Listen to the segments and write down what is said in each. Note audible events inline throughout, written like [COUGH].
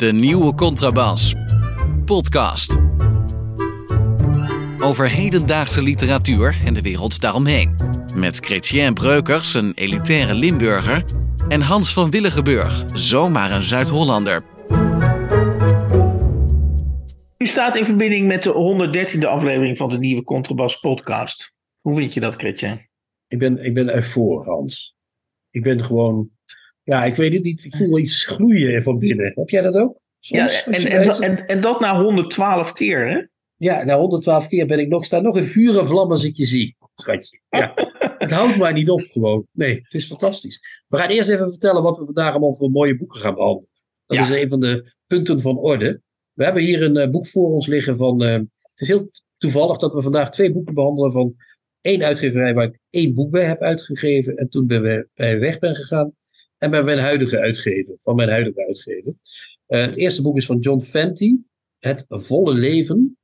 De nieuwe contrabas. Podcast. Over hedendaagse literatuur en de wereld daaromheen. Met Chrétien Breukers, een elitaire Limburger. En Hans van Willigenburg, zomaar een Zuid-Hollander. U staat in verbinding met de 113e aflevering van de nieuwe Contrabas podcast. Hoe vind je dat, Chrétien? Ik ben, ik ben ervoor, Hans. Ik ben gewoon, ja, ik weet het niet. Ik voel iets groeien van binnen. Heb jij dat ook? ja, en, en, dat, en, en dat na 112 keer, hè? Ja, na 112 keer ben ik nog, sta nog in vuur en vlam als ik je zie, schatje. Ja. [LAUGHS] het houdt mij niet op gewoon. Nee, het is fantastisch. We gaan eerst even vertellen wat we vandaag allemaal voor mooie boeken gaan behandelen. Dat is een van de punten van orde. We hebben hier een uh, boek voor ons liggen van. Uh, het is heel toevallig dat we vandaag twee boeken behandelen van één uitgeverij waar ik één boek bij heb uitgegeven. En toen ben we, bij weg ben gegaan. En bij mijn huidige uitgever, van mijn huidige uitgever. Uh, het eerste boek is van John Fenty, Het Volle Leven.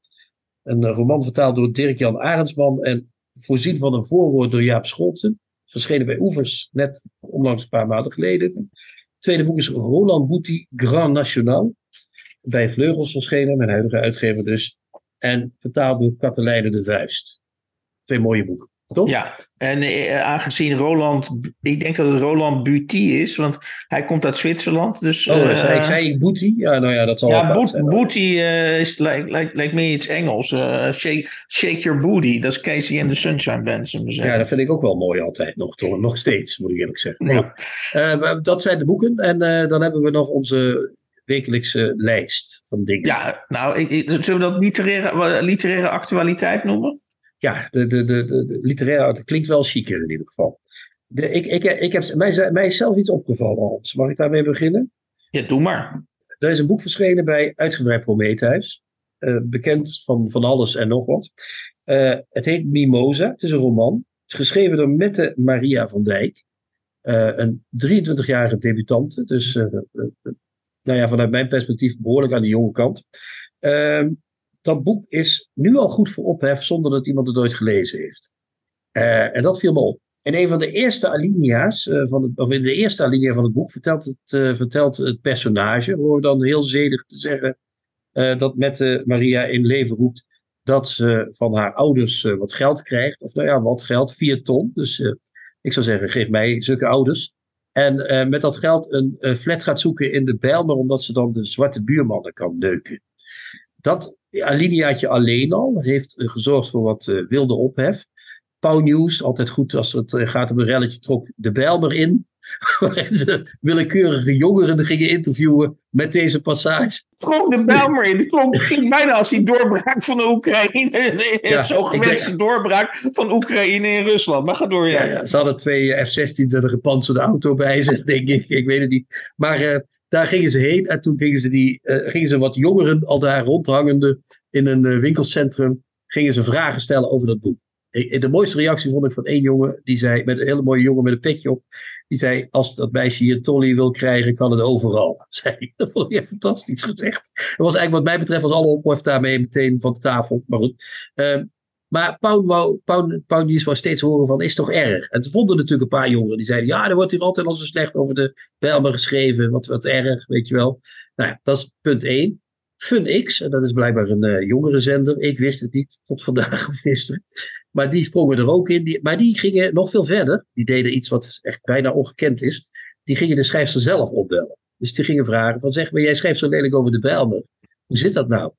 Een roman vertaald door Dirk-Jan Arendsman en voorzien van een voorwoord door Jaap Scholten. Verschenen bij Oevers, net onlangs een paar maanden geleden. Het tweede boek is Roland Bouty Grand National. Bij Vleugels verschenen, mijn huidige uitgever dus. En vertaald door Katelijne de Vuist. Twee mooie boeken. Toch? Ja, en eh, aangezien Roland, ik denk dat het Roland Buty is, want hij komt uit Zwitserland. Dus, oh, uh, zei, ik zei Bouty? Ja, nou ja, dat zal ja. Booty uh, is, lijkt like, like, me iets Engels. Shake, shake your booty, dat is Casey and the Sunshine Band. Ja, dat vind ik ook wel mooi altijd, nog, toch, nog steeds, moet ik eerlijk zeggen. Ja. dat zijn de boeken en dan hebben we nog onze wekelijkse lijst van dingen. Ja, nou, ik, ik, zullen we dat literaire, literaire actualiteit noemen? Ja, de, de, de, de, literaire, dat klinkt wel chiquer in ieder geval. De, ik, ik, ik heb, mij, mij is zelf iets opgevallen, Hans. Mag ik daarmee beginnen? Ja, doe maar. Er is een boek verschenen bij Uitgebreid Prometheus. Uh, bekend van van alles en nog wat. Uh, het heet Mimosa. Het is een roman. Het is geschreven door Mette Maria van Dijk. Uh, een 23-jarige debutante. Dus nou ja, vanuit mijn perspectief behoorlijk aan de jonge kant. Dat boek is nu al goed voor ophef zonder dat iemand het ooit gelezen heeft. Uh, en dat viel me op. In een van de eerste alinea's, uh, van het, of in de eerste alinea van het boek, vertelt het, uh, vertelt het personage, hoor dan heel zedig te zeggen, dat met Maria in leven roept dat ze van haar ouders wat geld krijgt. Of nou ja, wat geld, vier ton. Dus ik zou zeggen, geef mij zulke ouders. En met dat geld een flat gaat zoeken in de Bijlmer, omdat ze dan de zwarte buurmannen kan neuken. Dat alineaatje alleen al heeft gezorgd voor wat uh, wilde ophef. Pauw News, altijd goed als het gaat om een relletje, trok de Bijlmer in. [LAUGHS] Waarin ze willekeurige jongeren gingen interviewen met deze passage. Trok de Bijlmer in. Het klonk, bijna als die doorbraak van de Oekraïne. [LAUGHS] Ja, Zo gewenste doorbraak van Oekraïne in Rusland. Maar ga door, ja. ja, ja ze hadden twee F-16's en een gepantserde auto bij zich, [LAUGHS] denk ik. Ik weet het niet. Maar uh, daar gingen ze heen en toen gingen ze, die, uh, gingen ze wat jongeren al daar rondhangende in een uh, winkelcentrum, gingen ze vragen stellen over dat boek. De mooiste reactie vond ik van één jongen, die zei, met een hele mooie jongen met een petje op, die zei, als dat meisje hier Tolly wil krijgen, kan het overal. [LAUGHS] Zei, dat vond ik fantastisch gezegd. Dat was eigenlijk wat mij betreft, was alle ophef daarmee meteen van de tafel. Maar goed. Uh, maar Pound wou steeds horen van, is toch erg? En ze vonden natuurlijk een paar jongeren die zeiden, ja, er wordt hier altijd al zo slecht over de Bijlmer geschreven, wat, wat erg, weet je wel. Nou ja, dat is punt één. FunX, en dat is blijkbaar een uh, jongere zender, ik wist het niet tot vandaag of gisteren. Maar die sprongen er ook in. Die, maar die gingen nog veel verder. Die deden iets wat echt bijna ongekend is. Die gingen de schrijfster zelf opbellen. Dus die gingen vragen van zeg maar, jij schrijft zo lelijk over de Bijlmer. Hoe zit dat nou?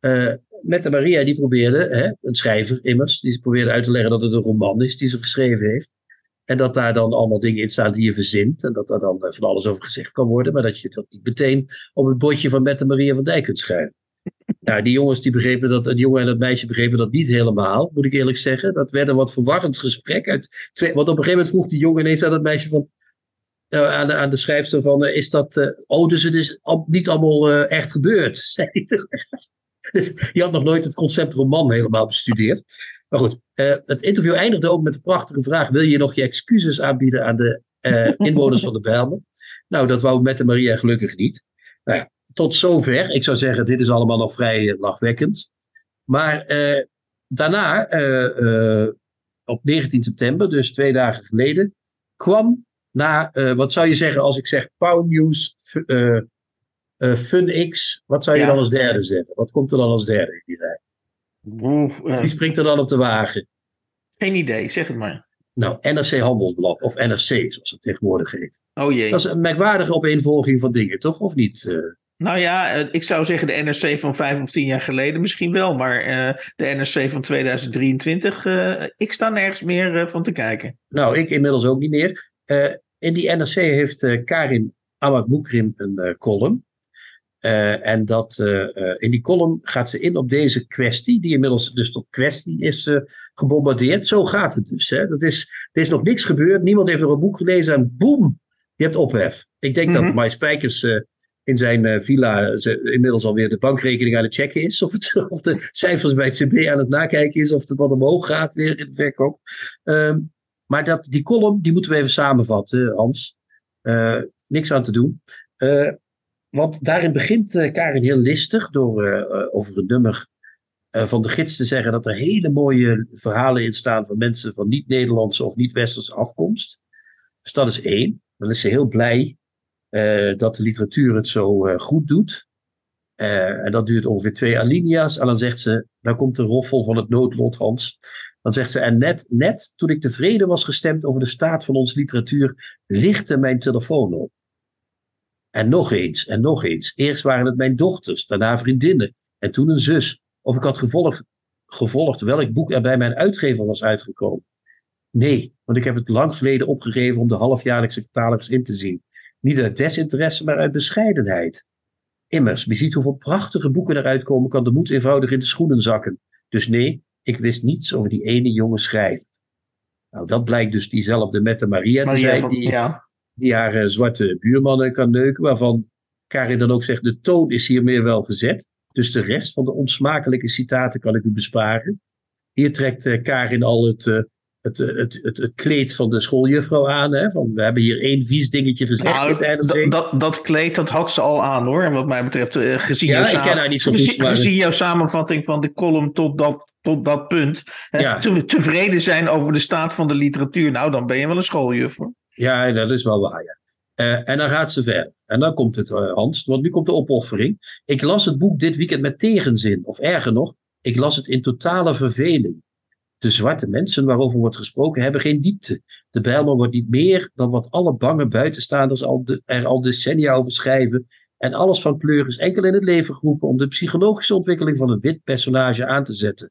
Uh, met de Maria, die probeerde, hè, een schrijver immers, die probeerde uit te leggen dat het een roman is die ze geschreven heeft. En dat daar dan allemaal dingen in staan die je verzint. En dat daar dan eh, van alles over gezegd kan worden. Maar dat je dat niet meteen op het bordje van Mette Maria van Dijk kunt schrijven. [LAUGHS] Nou, die jongens die begrepen dat, het jongen en het meisje begrepen dat niet helemaal, moet ik eerlijk zeggen. Dat werd een wat verwarrend gesprek. Uit twee, want op een gegeven moment vroeg die jongen ineens aan het meisje van, uh, aan, de, aan de schrijfster van, uh, is dat, uh, oh, dus het is al, niet allemaal echt gebeurd, [LAUGHS] zei dus je had nog nooit het concept roman helemaal bestudeerd. Maar goed, het interview eindigde ook met de prachtige vraag, wil je nog je excuses aanbieden aan de [LAUGHS] inwoners van de Bijlmer? Nou, dat wou Mette Maria gelukkig niet. Nou ja, tot zover. Ik zou zeggen, dit is allemaal nog vrij eh, lachwekkend. Maar eh, daarna, op 19 september, dus twee dagen geleden, kwam na, wat zou je zeggen als ik zeg Pound News uh, FunX. Wat zou je Ja. dan als derde zetten? Wat komt er dan als derde in die rij? Oeh, eh, Wie springt er dan op de wagen? geen idee, zeg het maar. Nou, NRC Handelsblad of NRC, zoals het tegenwoordig heet. Oh jee. Dat is een merkwaardige opeenvolging van dingen, toch? Of niet? Eh, Nou ja, eh, ik zou zeggen de NRC van vijf of tien jaar geleden misschien wel. Maar eh, de NRC van 2023, eh, ik sta nergens meer eh, van te kijken. nou, ik inmiddels ook niet meer. Eh, in die NRC heeft eh, Karin Amakmoekrim een eh, column. Eh, en dat, eh, eh, in die column gaat ze in op deze kwestie, die inmiddels dus tot kwestie is gebombardeerd. Zo gaat het dus. Hè? Dat is, er is nog niks gebeurd, niemand heeft nog een boek gelezen en boem, je hebt ophef. Ik denk Mhm. dat Mike Spijkers eh, in zijn villa ze, inmiddels alweer de bankrekening aan het checken is. Of, het, [LAUGHS] of de cijfers bij het CB aan het nakijken is. Of het wat omhoog gaat weer in de verkoop. Ehm, maar dat, die column, die moeten we even samenvatten, Hans. Niks aan te doen. Want daarin begint eh, Karin heel listig door eh, eh, over een nummer van de gids te zeggen dat er hele mooie verhalen in staan van mensen van niet-Nederlandse of niet-Westerse afkomst. Dus dat is één. Dan is ze heel blij dat de literatuur het zo goed doet. En dat duurt ongeveer twee alinea's. En dan zegt ze, dan komt de roffel van het noodlot, Hans. Dan zegt ze, en net, net toen ik tevreden was gestemd over de staat van onze literatuur, lichtte mijn telefoon op. En nog eens, en nog eens. Eerst waren het mijn dochters, daarna vriendinnen, en toen een zus. Of ik had gevolgd, gevolgd welk boek er bij mijn uitgever was uitgekomen. Nee, want ik heb het lang geleden opgegeven om de halfjaarlijkse catalogus in te zien. Niet uit desinteresse, maar uit bescheidenheid. Immers, wie ziet hoeveel prachtige boeken eruit komen, kan de moed eenvoudig in de schoenen zakken. Dus nee, ik wist niets over die ene jonge schrijver. Nou, dat blijkt dus diezelfde Mette Maria te Maria zijn, van, die, ja. Die haar eh, zwarte buurmannen kan neuken, waarvan Karin dan ook zegt, de toon is hiermee wel gezet. Dus de rest van de onsmakelijke citaten kan ik u besparen. Hier trekt eh, Karin al het, eh, het, het, het, het kleed van de schooljuffrouw aan. Hè? Van, we hebben hier één vies dingetje gezegd. Nou, dat, dat, kleed, dat had ze al aan hoor. En wat mij betreft, gezien, Ja, jouw ik ken haar niet zo goed, gezien, maar- gezien jouw samenvatting van de column tot dat, tot dat punt. hè, Ja. te- tevreden zijn over de staat van de literatuur. Nou, dan ben je wel een schooljuffer. Ja, dat is wel waar, ja. Eh, en dan gaat ze verder. En dan komt het, eh, Hans, want nu komt de opoffering. Ik las het boek dit weekend met tegenzin. Of erger nog, ik las het in totale verveling. De zwarte mensen waarover wordt gesproken hebben geen diepte. De Bijlmer wordt niet meer dan wat alle bange buitenstaanders al de- er al decennia over schrijven. En alles van kleur is enkel in het leven geroepen om de psychologische ontwikkeling van een wit personage aan te zetten.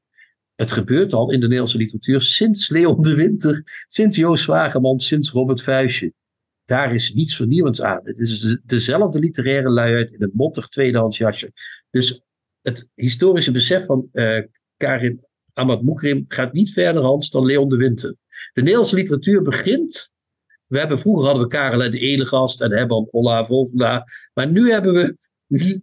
Het gebeurt al in de Nederlandse literatuur sinds Leon de Winter, sinds Joost Zwageman, sinds Robert Vuijsje. Daar is niets vernieuwends aan. Het is de- dezelfde literaire luiheid in een mottig tweedehands jasje. Dus het historische besef van eh, Karin Ahmad Moekrim gaat niet verder, Hans, dan Leon de Winter. De Nederlandse literatuur begint. We hebben, vroeger hadden we Karel en de Elegast en Herman Ola Volvela. Maar nu hebben we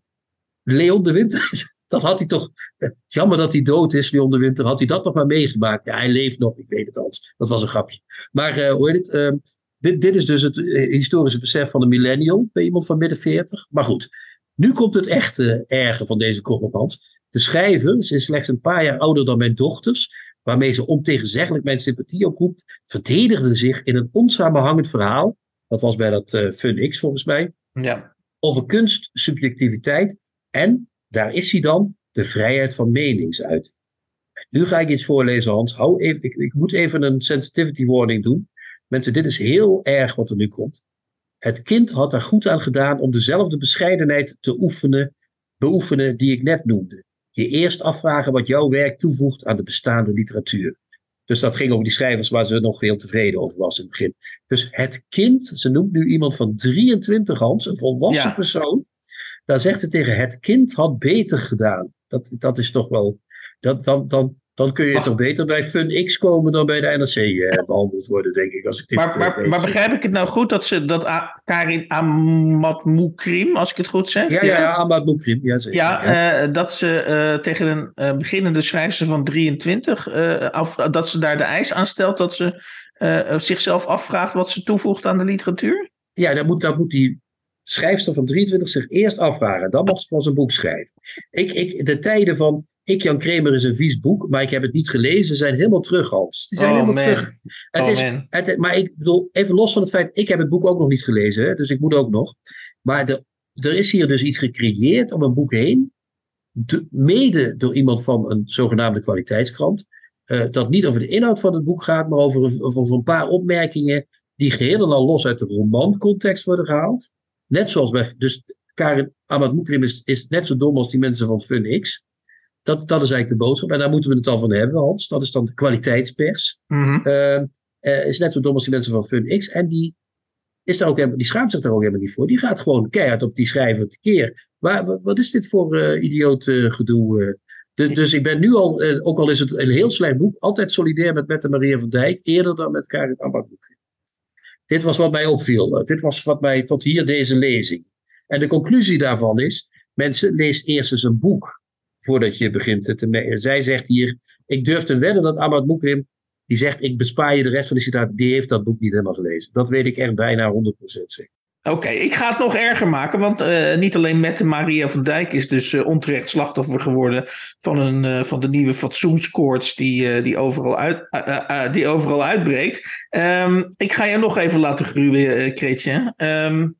Leon de Winter. Dat had hij toch. eh, Jammer dat hij dood is, Leon de Winter. Had hij dat nog maar meegemaakt? Ja, hij leeft nog. Ik weet het als. Dat was een grapje. Maar eh, hoe heet het? Ehm, dit, dit is dus het eh, historische besef van de millennial. Bij iemand van midden 40. Maar goed. Nu komt het echte erge van deze korrelband. De schrijver, ze is slechts een paar jaar ouder dan mijn dochters, waarmee ze ontegenzeggelijk mijn sympathie oproept, verdedigde zich in een onsamenhangend verhaal. Dat was bij dat Fun X volgens mij Ja. over kunst, subjectiviteit en, daar is hij dan, de vrijheid van meningsuiting. Nu ga ik iets voorlezen, Hans. Hou even, ik, ik moet even een sensitivity warning doen. Mensen, dit is heel erg wat er nu komt. Het kind had er goed aan gedaan om dezelfde bescheidenheid te oefenen, beoefenen die ik net noemde. Je eerst afvragen wat jouw werk toevoegt aan de bestaande literatuur. Dus dat ging over die schrijvers waar ze nog heel tevreden over was in het begin. Dus het kind, ze noemt nu iemand van 23 Hans, een volwassen Ja. persoon. Daar zegt ze tegen het kind had beter gedaan. Dat, dat is toch wel. Dat, dan, dan, dan kun je Wacht. toch beter bij Fun X komen dan bij de NRC eh, behandeld worden, denk ik. Als ik dit, Maar, eh, maar, maar begrijp ik het nou goed dat ze dat A- Karin Amatmoukrim, als ik het goed zeg, Ja, ja, ja, Ahmad Boekrim. Ja, zeker. Ja, eh, dat ze eh, tegen een beginnende schrijfster van 23, eh, af, dat ze daar de eis aan stelt dat ze zichzelf afvraagt wat ze toevoegt aan de literatuur? Ja, dan moet, dan moet die schrijfster van 23 zich eerst afvragen. Dan mag ze van zijn boek schrijven. Ik, ik, de tijden van Ik, Jan Kramer, is een vies boek, maar ik heb het niet gelezen, zijn helemaal terug, Hans. Die zijn Oh, helemaal man. terug. Het Oh, is, man. het, maar ik bedoel, even los van het feit, ik heb het boek ook nog niet gelezen, hè, dus ik moet ook nog. Maar de, er is hier dus iets gecreëerd om een boek heen, mede door iemand van een zogenaamde kwaliteitskrant, uh, dat niet over de inhoud van het boek gaat, maar over, over een paar opmerkingen die geheel en al los uit de romancontext worden gehaald. Net zoals bij, dus Karin Ahmad Moekrim is, is net zo dom als die mensen van FunX. Dat, dat is eigenlijk de boodschap. En daar moeten we het al van hebben, Hans. Dat is dan de kwaliteitspers. Mm is net zo dom als die mensen van FunX. En die, is daar ook helemaal, die schaamt zich daar ook helemaal niet voor. Die gaat gewoon keihard op die schrijver tekeer. Waar, wat is dit voor uh, idioot gedoe? Dus, dus ik ben nu al, ook al is het een heel slecht boek, altijd solidair met Mette Maria van Dijk. Eerder dan met Karin Moekrim. Dit was wat mij opviel. Dit was wat mij tot hier deze lezing. En de conclusie daarvan is: mensen, lees eerst eens een boek voordat je begint te. Zij zegt hier: Ik durf te wedden dat Ahmad Moekrim, die zegt: Ik bespaar je de rest van de citaat, die heeft dat boek niet helemaal gelezen. Dat weet ik echt bijna 100% zeker. Oké, ik ga het nog erger maken, want uh, niet alleen Mette Maria van Dijk is dus uh, onterecht slachtoffer geworden van, een, uh, van de nieuwe fatsoenskoorts die, die, overal, uit, die overal uitbreekt. Um, ik ga je nog even laten gruwen, Kreetje. Um,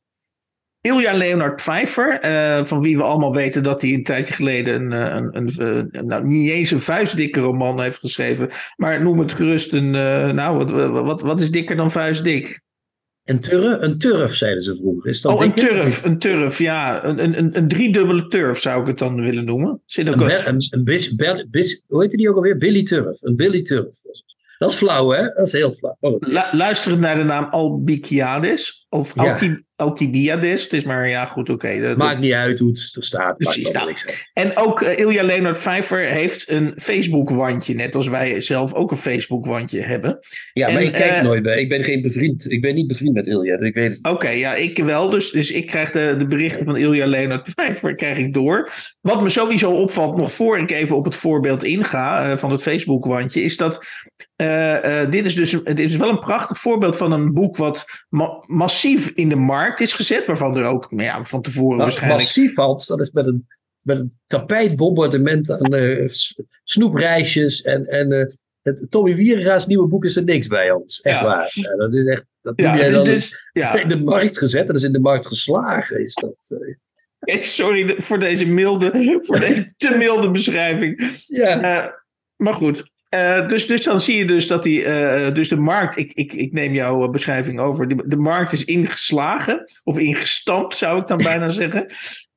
Ilja Leonard Pfeiffer, van wie we allemaal weten dat hij een tijdje geleden een, een, een, nou, niet eens een vuistdikke roman heeft geschreven, maar noem het gerust een, nou, wat, wat, wat is dikker dan vuistdik? Een turf, een turf, zeiden ze vroeger. Is dat oh, een turf, een turf, ja. Een, een, een driedubbele turf zou ik het dan willen noemen. Zit ook een, een, een bis, bis, hoe heet die ook alweer? Billy Turf. Een Billy Turf. Dat is flauw, hè? Dat is heel flauw. Oh. luisterend naar de naam Albikiades of ja. Alcibiades. Het is maar, ja, goed, oké. Okay. Maakt niet uit hoe het er staat. Precies. Nou. En ook uh, Ilja Leonard Pfeiffer heeft een Facebook-wandje. Net als wij zelf ook een Facebook-wandje hebben. Ja, maar ik kijk uh, nooit bij. Ik ben geen bevriend. Ik ben niet bevriend met Ilja. Dus ik weet Oké, okay, ja, ik wel. Dus, dus ik krijg de, de berichten van Ilja Leonard Pfeiffer krijg ik door. Wat me sowieso opvalt, nog voor ik even op het voorbeeld inga uh, van het Facebook-wandje, is dat dit is dus dit is wel een prachtig voorbeeld van een boek wat ma massief in de markt is gezet, waarvan er ook nou ja, van tevoren nou, waarschijnlijk... Massief, Hans, dat is met een, met een tapijtbombardement aan uh, snoepreisjes en, en het, Tommy Wierenga's nieuwe boek is er niks bij ons. Echt ja. waar. Ja, dat is echt... Dat ja, jij dan dus, ja. [LAUGHS] in de markt gezet. Dat is in de markt geslagen. Is dat. Sorry voor deze milde, voor deze te milde beschrijving. Ja. maar goed, uh, dus, dus dan zie je dus dat die, uh, dus de markt, ik, ik, ik neem jouw beschrijving over, de, de markt is ingeslagen, of ingestampt zou ik dan bijna zeggen.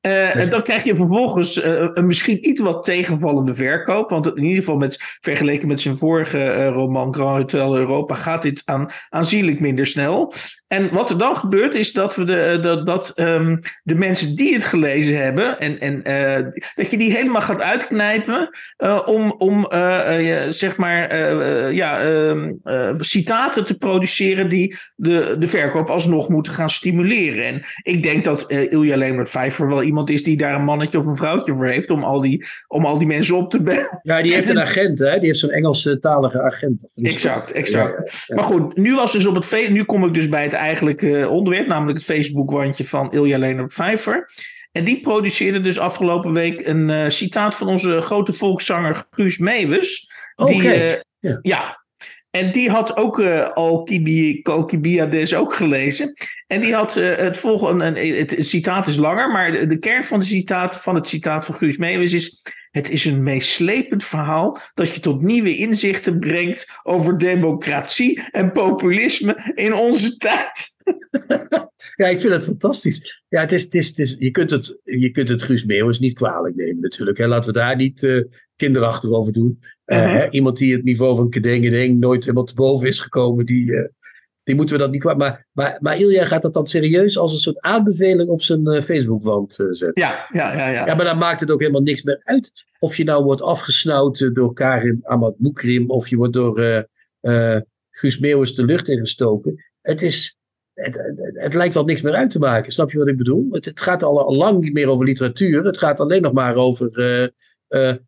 Uh, en dan krijg je vervolgens uh, een misschien iets wat tegenvallende verkoop. Want in ieder geval met, vergeleken met zijn vorige uh, roman Grand Hotel Europa gaat dit aan, aanzienlijk minder snel. En wat er dan gebeurt is dat, we de, dat, dat um, de mensen die het gelezen hebben, en, en, dat je die helemaal gaat uitknijpen om, om zeg maar ja, um, citaten te produceren die de, de verkoop alsnog moeten gaan stimuleren. En ik denk dat Ilja Leonard Vijver wel iemand iemand is die daar een mannetje of een vrouwtje voor heeft om al die, om al die mensen op te bellen. Ja, die heeft een [LAUGHS] agent, hè? Die heeft zo'n Engelstalige agent. Exact, exact. Maar goed, nu, was dus op het nu kom ik dus bij het eigenlijke onderwerp, namelijk het Facebook-wandje van Ilja Leonard Pfeiffer. En die produceerde dus afgelopen week een uh, citaat van onze grote volkszanger Guus Meeuwis. Die, uh, ja. ja. En die had ook uh, Alcibiades ook gelezen. En die had uh, het volgende, het, het, citaat is langer, maar de, de, kern van, de citaat, van het citaat van Guus Meeuwis is... Het is een meeslepend verhaal dat je tot nieuwe inzichten brengt over democratie en populisme in onze tijd. [LAUGHS] Ja, ik vind het fantastisch. Ja, het is, het is, het is, je, kunt het, je kunt het Guus Meeuwis niet kwalijk nemen natuurlijk. Hè. Laten we daar niet uh, kinderachtig over doen. Uh, uh-huh. hè, iemand die het niveau van Kedeng nooit helemaal te boven is gekomen, die, die moeten we dat niet kwalijk Maar, maar, maar Ilja gaat dat dan serieus als een soort aanbeveling op zijn uh, Facebookwand uh, zetten. Ja, ja, ja, ja. Ja, maar dan maakt het ook helemaal niks meer uit of je nou wordt afgesnauwd door Karin Ahmad Moekrim of je wordt door uh, Guus Meeuwis de lucht ingestoken. Het is, het, het, het, lijkt wel niks meer uit te maken. Snap je wat ik bedoel? Het, het gaat al, al, lang niet meer over literatuur. Het gaat alleen nog maar over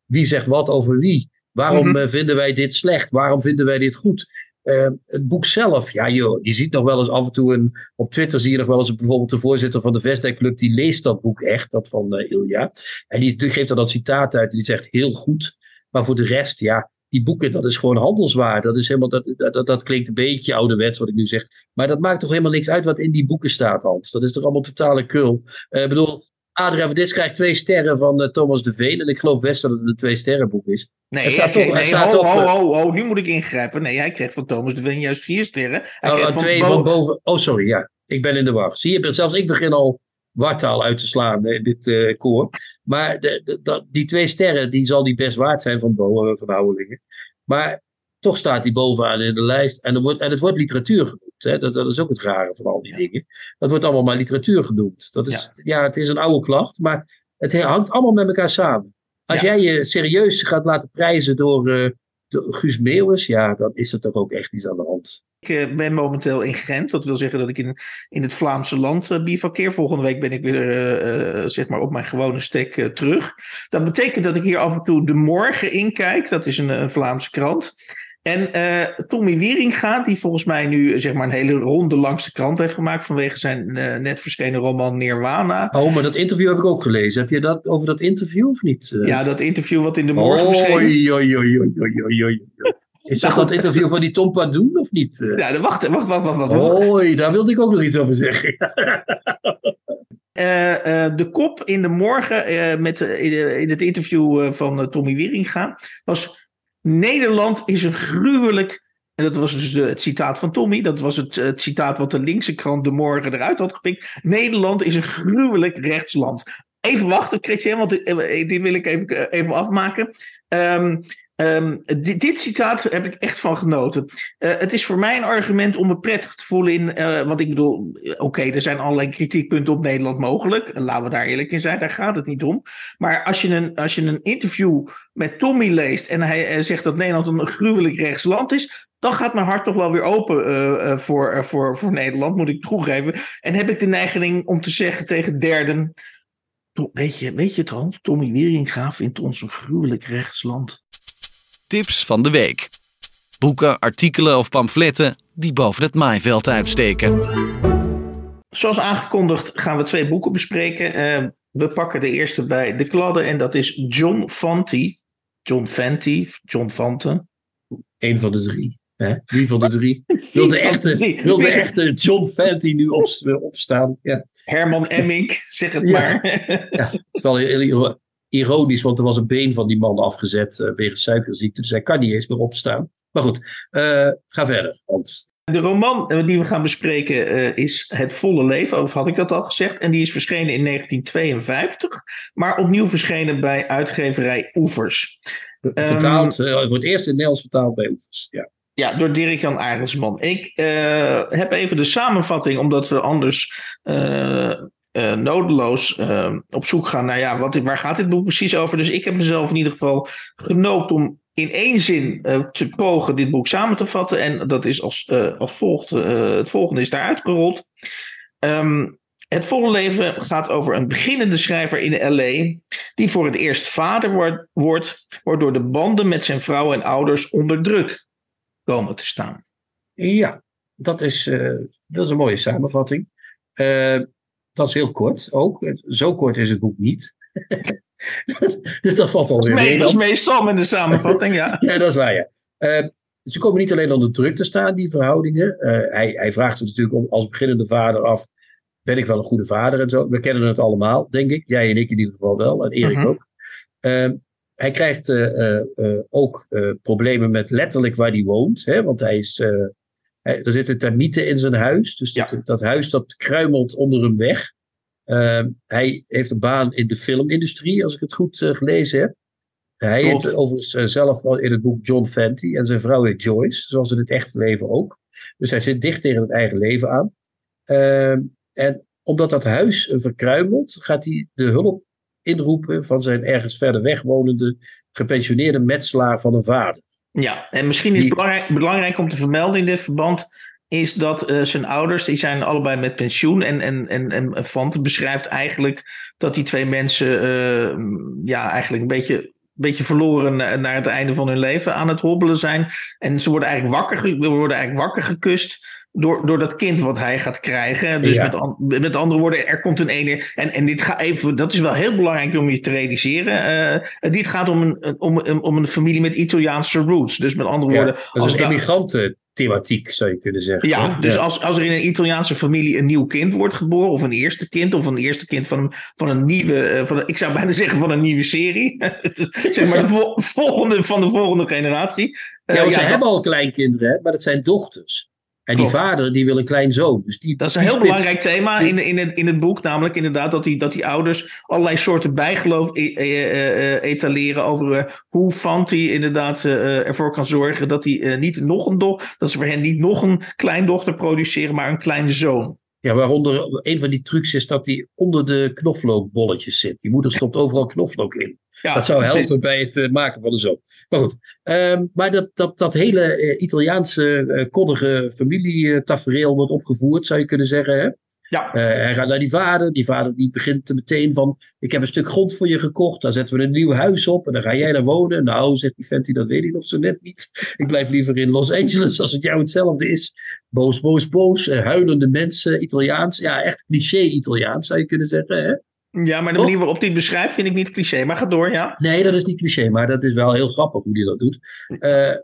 wie zegt wat over wie. Waarom mm-hmm. vinden wij dit slecht? Waarom vinden wij dit goed? Uh, het boek zelf, ja joh, je ziet nog wel eens af en toe een, op Twitter zie je nog wel eens bijvoorbeeld de voorzitter van de Vestek Club, die leest dat boek echt, dat van uh, Ilja. En die, geeft dan dat citaat uit en die zegt heel goed. Maar voor de rest, ja, die boeken, dat is gewoon handelswaar. Dat, is helemaal, dat, dat, dat klinkt een beetje ouderwets wat ik nu zeg. Maar dat maakt toch helemaal niks uit wat in die boeken staat, Hans. Dat is toch allemaal totale kul. Uh, ik bedoel, Adriaan van Dis krijgt twee sterren van uh, Thomas de Veen. En ik geloof best dat het een twee sterrenboek is. Nee, staat toch, nee staat ho, ho, ho, ho, nu moet ik ingrijpen. Nee, hij kreeg van Thomas de Veen juist vier sterren. Hij oh, kreeg van twee boven... van boven. Oh, sorry, ja. Ik ben in de war. Zie je, zelfs ik begin al wartaal uit te slaan in dit uh, koor. Maar de, de, die twee sterren, die zal die best waard zijn van Bo, van Houwelingen. Maar toch staat die bovenaan in de lijst. En, er wordt, en het wordt literatuur genoemd. Hè? Dat, dat is ook het rare van al die dingen. Dat wordt allemaal maar literatuur genoemd. Dat is, ja. het is een oude klacht, maar het hangt allemaal met elkaar samen. Als jij je serieus gaat laten prijzen door, uh, door Guus Meeuwis, ja, dan is er toch ook echt iets aan de hand. Ik uh, ben momenteel in Gent. Dat wil zeggen dat ik in, in het Vlaamse land uh, bivakkeer. Volgende week ben ik weer uh, zeg maar op mijn gewone stek terug. Dat betekent dat ik hier af en toe de morgen inkijk. Dat is een, een Vlaamse krant. En uh, Tommy Wieringa, die volgens mij nu zeg maar, een hele ronde langs de krant heeft gemaakt vanwege zijn uh, net verschenen roman Nirwana. Oh, maar dat interview heb ik ook gelezen. Heb je dat over dat interview of niet? Uh... Ja, dat interview wat in de morgen oh, verscheen. Oei, oei, oei. Is dat dat interview van die Tom Padoen of niet? Ja, wacht, wacht, wacht, wacht. wacht. Oei, daar wilde ik ook nog iets over zeggen. Uh, [LAUGHS] uh, de kop in de morgen uh, met, in het interview van Tommy Wieringa was Nederland is een gruwelijk. En dat was dus het citaat van Tommy. Dat was het, citaat wat de linkse krant De Morgen eruit had gepikt. Nederland is een gruwelijk rechtsland. Even wachten, Christian, want dit, wil ik even, even afmaken. Um, Um, dit, citaat heb ik echt van genoten. Uh, het is voor mij een argument om me prettig te voelen in. Uh, want ik bedoel, oké, er zijn allerlei kritiekpunten op Nederland mogelijk. Laten we daar eerlijk in zijn, daar gaat het niet om. Maar als je een, als je een interview met Tommy leest en hij zegt dat Nederland een gruwelijk rechtsland is. Dan gaat mijn hart toch wel weer open voor, voor, voor Nederland, moet ik toegeven. En heb ik de neiging om te zeggen tegen derden. Weet je, weet je het al? Tommy Wieringa vindt ons een gruwelijk rechtsland. Tips van de week. Boeken, artikelen of pamfletten die boven het maaiveld uitsteken. Zoals aangekondigd gaan we twee boeken bespreken. Uh, we pakken de eerste bij de kladden en dat is John Fanti. John Fanti, John Fante. Eén van de drie. Hè? Wie van de drie? [LAUGHS] Wil de echte, wil de echte John Fanti nu op, opstaan? Ja. Herman Emmink, zeg het maar. ja, het is wel heel, ironisch, want er was een been van die man afgezet uh, wegens suikerziekte. Dus hij kan niet eens meer opstaan. Maar goed, uh, ga verder, Hans. De roman eh, die we gaan bespreken uh, is Het Volle Leven, of had ik dat al gezegd? En die is verschenen in 1952, maar opnieuw verschenen bij uitgeverij Oevers. Vertaald, um, voor het eerst in het Nederlands vertaald bij Oevers, ja. Ja, door Dirk-Jan Arendsman. Ik uh, heb even de samenvatting, omdat we anders uh, nodeloos uh, op zoek gaan naar ja, wat, waar gaat dit boek precies over. Dus ik heb mezelf in ieder geval genoopt om in één zin uh, te pogen dit boek samen te vatten. En dat is als, als volgt. het volgende is daar uitgerold. Um, het volle leven gaat over een beginnende schrijver in LA. die voor het eerst vader wordt, wordt waardoor de banden met zijn vrouw en ouders onder druk komen te staan. Ja, dat is, dat is een mooie samenvatting. Dat is heel kort ook. Zo kort is het boek niet. [LAUGHS] dus dat valt alweer mee. Dat is meestal met de samenvatting, ja. [LAUGHS] ja, dat is waar, ja. Uh, ze komen niet alleen onder druk te staan, die verhoudingen. Uh, hij, hij vraagt zich natuurlijk om, als beginnende vader af: ben ik wel een goede vader en zo. We kennen het allemaal, denk ik. Jij en ik in ieder geval wel, en Erik uh mhm. -huh. ook. Uh, hij krijgt ook problemen met letterlijk waar hij woont, hè, want hij is er zitten termieten in zijn huis. Dus dat, dat huis dat kruimelt onder hem weg. Ehm, hij heeft een baan in de filmindustrie, als ik het goed uh, gelezen heb. Hij heet overigens uh, zelf in het boek John Fenty en zijn vrouw heet Joyce, zoals in het echte leven ook. Dus hij zit dicht tegen het eigen leven aan. Uh, en omdat dat huis verkruimelt, gaat hij de hulp inroepen van zijn ergens verder weg wonende gepensioneerde metselaar van een vader. Ja, en misschien is het belangrijk, belangrijk om te vermelden in dit verband is dat uh, zijn ouders, die zijn allebei met pensioen. En, en, en, en Fante beschrijft eigenlijk dat die twee mensen uh, ja, eigenlijk een beetje, beetje verloren naar het einde van hun leven aan het hobbelen zijn. En ze worden eigenlijk wakker, worden eigenlijk wakker gekust door, door dat kind wat hij gaat krijgen. Dus met, met andere woorden, er komt een ene. En, en dit gaat even, dat is wel heel belangrijk om je te realiseren. Uh, dit gaat om een, om, om een familie met Italiaanse roots. Dus met andere woorden. Ja, als immigranten thematiek, zou je kunnen zeggen. Ja, dus Als, als er in een Italiaanse familie een nieuw kind wordt geboren, of een eerste kind, of een eerste kind van, van een nieuwe, eh, van ik zou bijna [LAUGHS] zeggen van een nieuwe serie, [LAUGHS] zeg maar de [LAUGHS] volgende, van de volgende generatie. Ja, uh, ze hebben al kleinkinderen, maar dat zijn dochters. En die vader die wil een klein zoon. Dus die, dat is een heel belangrijk thema in, in, het, in het boek. Namelijk inderdaad dat die, dat die ouders allerlei soorten bijgeloof e, e, e, etaleren. Over hoe Fanti inderdaad ervoor kan zorgen dat hij niet nog een dochter. Dat ze voor hen niet nog een kleindochter produceren, maar een kleine zoon. Ja, waaronder een van die trucs is dat hij onder de knoflookbolletjes zit. Die moeder stopt overal knoflook in. Ja, dat zou helpen bij het uh, maken van de zoon. Maar goed, um, maar dat, dat, dat hele uh, Italiaanse uh, koddige familietafereel wordt opgevoerd, zou je kunnen zeggen. Hè? Ja. hij gaat naar die vader. Die vader die begint meteen van: Ik heb een stuk grond voor je gekocht. Daar zetten we een nieuw huis op. En dan ga jij daar wonen. Nou, zegt die vent, dat weet ik nog zo net niet. Ik blijf liever in Los Angeles als het jou hetzelfde is. Boos, boos, boos. huilende mensen, Italiaans. Ja, echt cliché-Italiaans zou je kunnen zeggen. Hè? Ja, maar de manier waarop hij het beschrijft vind ik niet cliché. Maar ga door, ja. Nee, dat is niet cliché, maar dat is wel heel grappig hoe hij dat doet. Uh,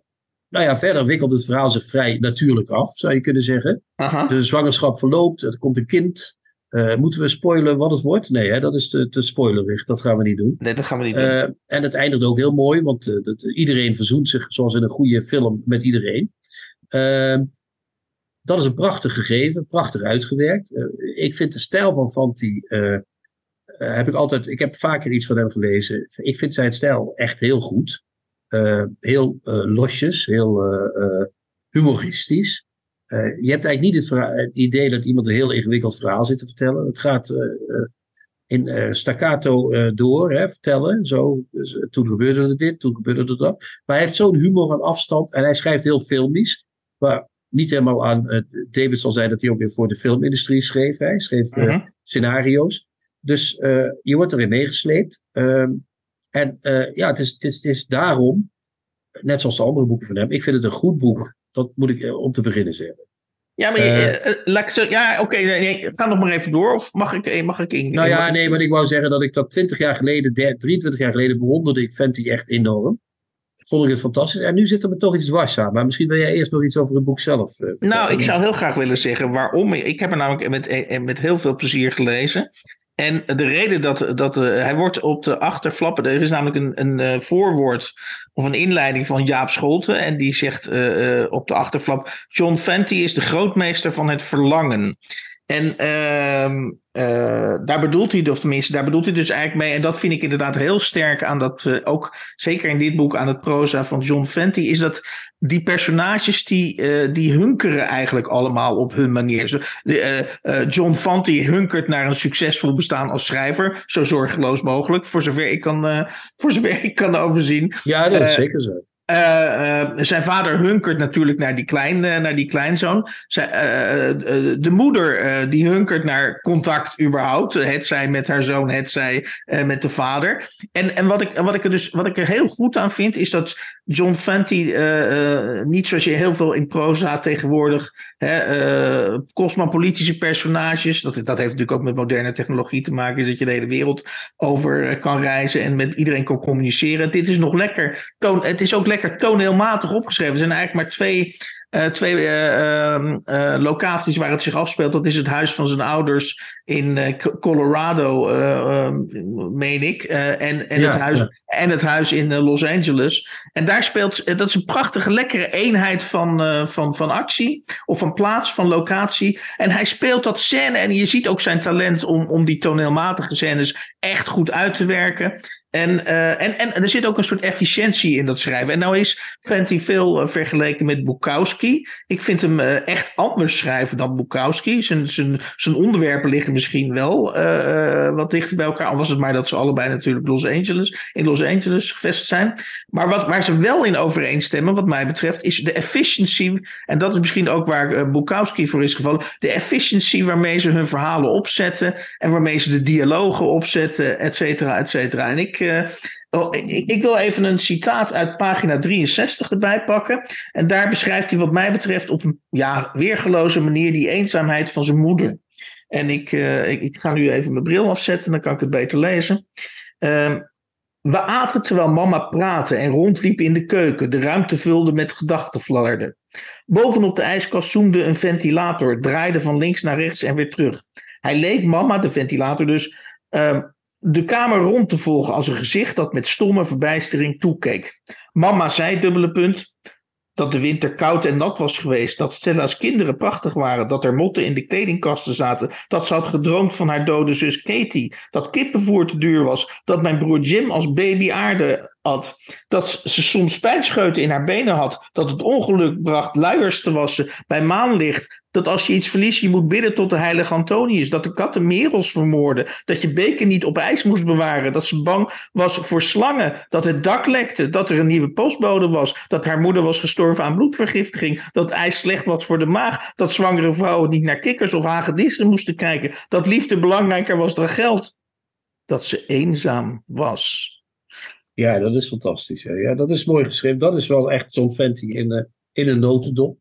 nou ja, verder wikkelt het verhaal zich vrij natuurlijk af, zou je kunnen zeggen. Aha. De zwangerschap verloopt, er komt een kind. Uh, moeten we spoilen wat het wordt? Nee, hè, dat is te, te spoilerig. Dat gaan we niet doen. Nee, dat gaan we niet doen. Uh, en het eindigt ook heel mooi, want uh, dat, iedereen verzoent zich, zoals in een goede film, met iedereen. dat is een prachtig gegeven, prachtig uitgewerkt. ik vind de stijl van Fanti heb ik altijd, ik heb vaker iets van hem gelezen. Ik vind zijn stijl echt heel goed. Uh, heel uh, losjes, heel humoristisch. je hebt eigenlijk niet het, het, idee dat iemand een heel ingewikkeld verhaal zit te vertellen. Het gaat in staccato door, hè, vertellen. Zo, dus, toen gebeurde er dit, toen gebeurde er dat. Maar hij heeft zo'n humor aan afstand en hij schrijft heel filmisch. Maar niet helemaal aan. David zal zijn dat hij ook weer voor de filmindustrie schreef. Hij schreef -huh. scenario's. Dus je wordt erin meegesleept. Uh, en uh, ja, het is, het, is, het is daarom, net zoals de andere boeken van hem, ik vind het een goed boek. Dat moet ik om te beginnen zeggen. Ja, maar laat zo, ja, oké, okay, nee, ga nog maar even door. Of mag ik, mag ik in? Nou ja, nee, maar ik wou zeggen dat ik dat 20 jaar geleden, 23 jaar geleden bewonderde ik Fenty echt enorm vond ik het fantastisch. En nu zit er me toch iets dwars aan. Maar misschien wil jij eerst nog iets over het boek zelf uh, Nou, ik zou heel graag willen zeggen waarom. Ik heb er namelijk met, met heel veel plezier gelezen. En de reden dat, dat uh, hij wordt op de achterflappen, er is namelijk een, een uh, voorwoord of een inleiding van Jaap Scholten. En die zegt uh, op de achterflap: John Fenty is de grootmeester van het verlangen. En ehm, uh, daar bedoelt hij, of tenminste, daar bedoelt hij dus eigenlijk mee. En dat vind ik inderdaad heel sterk aan dat, uh, ook zeker in dit boek, aan het proza van John Fenty, is dat die personages die, uh, die hunkeren eigenlijk allemaal op hun manier. Zo, John Fenty hunkert naar een succesvol bestaan als schrijver, zo zorgeloos mogelijk, voor zover ik kan, voor zover ik kan overzien. Ja, dat is zeker zo. Uh, uh, zijn vader hunkert natuurlijk naar die, klein, uh, naar die kleinzoon. Zij, de moeder die hunkert naar contact überhaupt. Het zij met haar zoon, het zij met de vader. En, en wat, ik, wat, ik er dus, wat ik er heel goed aan vind, is dat John Fenty niet zoals je heel veel in proza tegenwoordig. Hè, cosmopolitische personages. Dat, dat heeft natuurlijk ook met moderne technologie te maken. Is dat je de hele wereld over kan reizen en met iedereen kan communiceren. Dit is nog lekker. Het is ook lekker lekker toneelmatig opgeschreven. Er zijn eigenlijk maar twee uh, twee uh, uh, locaties waar het zich afspeelt. Dat is het huis van zijn ouders in Colorado, meen ik. en, en, het huis, en het huis in Los Angeles. En daar speelt, dat is een prachtige, lekkere eenheid van, van, van actie. Of van plaats, van locatie. En hij speelt dat scène. En je ziet ook zijn talent om, om die toneelmatige scènes echt goed uit te werken. En, uh, en, en, er zit ook een soort efficiëntie in dat schrijven. En nou is Fenty veel uh, vergeleken met Bukowski. Ik vind hem uh, echt anders schrijven dan Bukowski. Zijn, zijn, zijn onderwerpen liggen misschien wel wat dichter bij elkaar. Al was het maar dat ze allebei natuurlijk Los Angeles, in Los Angeles gevestigd zijn. Maar wat, waar ze wel in overeenstemmen, wat mij betreft, is de efficiency. En dat is misschien ook waar Bukowski voor is gevallen. De efficiency waarmee ze hun verhalen opzetten. En waarmee ze de dialogen opzetten, et cetera, et cetera. En ik Oh, ik, wil even een citaat uit pagina 63 erbij pakken. En daar beschrijft hij, wat mij betreft, op een ja, weergeloze manier die eenzaamheid van zijn moeder. En ik, uh, ik, ga nu even mijn bril afzetten, dan kan ik het beter lezen. Uh, we aten terwijl mama praatte en rondliep in de keuken, de ruimte vulde met gedachtenfladderden. Bovenop de ijskast zoemde een ventilator, draaide van links naar rechts en weer terug. Hij leek mama, de ventilator dus, uh, de kamer rond te volgen als een gezicht dat met stomme verbijstering toekeek. Mama zei, dubbele punt, dat de winter koud en nat was geweest, dat Stella's kinderen prachtig waren, dat er motten in de kledingkasten zaten, dat ze had gedroomd van haar dode zus Katie, dat kippenvoer te duur was, dat mijn broer Jim als baby aarde dat ze soms spijtscheuten in haar benen had, dat het ongeluk bracht luiers te wassen bij maanlicht, dat als je iets verliest, je moet bidden tot de heilige Antonius. Dat de katten merels vermoorden. Dat je beker niet op ijs moest bewaren. Dat ze bang was voor slangen. Dat het dak lekte. Dat er een nieuwe postbode was. Dat haar moeder was gestorven aan bloedvergiftiging. Dat ijs slecht was voor de maag. Dat zwangere vrouwen niet naar kikkers of hagedissen moesten kijken. Dat liefde belangrijker was dan geld. Dat ze eenzaam was. Ja, dat is fantastisch. Ja, dat is mooi geschreven. Dat is wel echt zo'n venti in, in een notendop.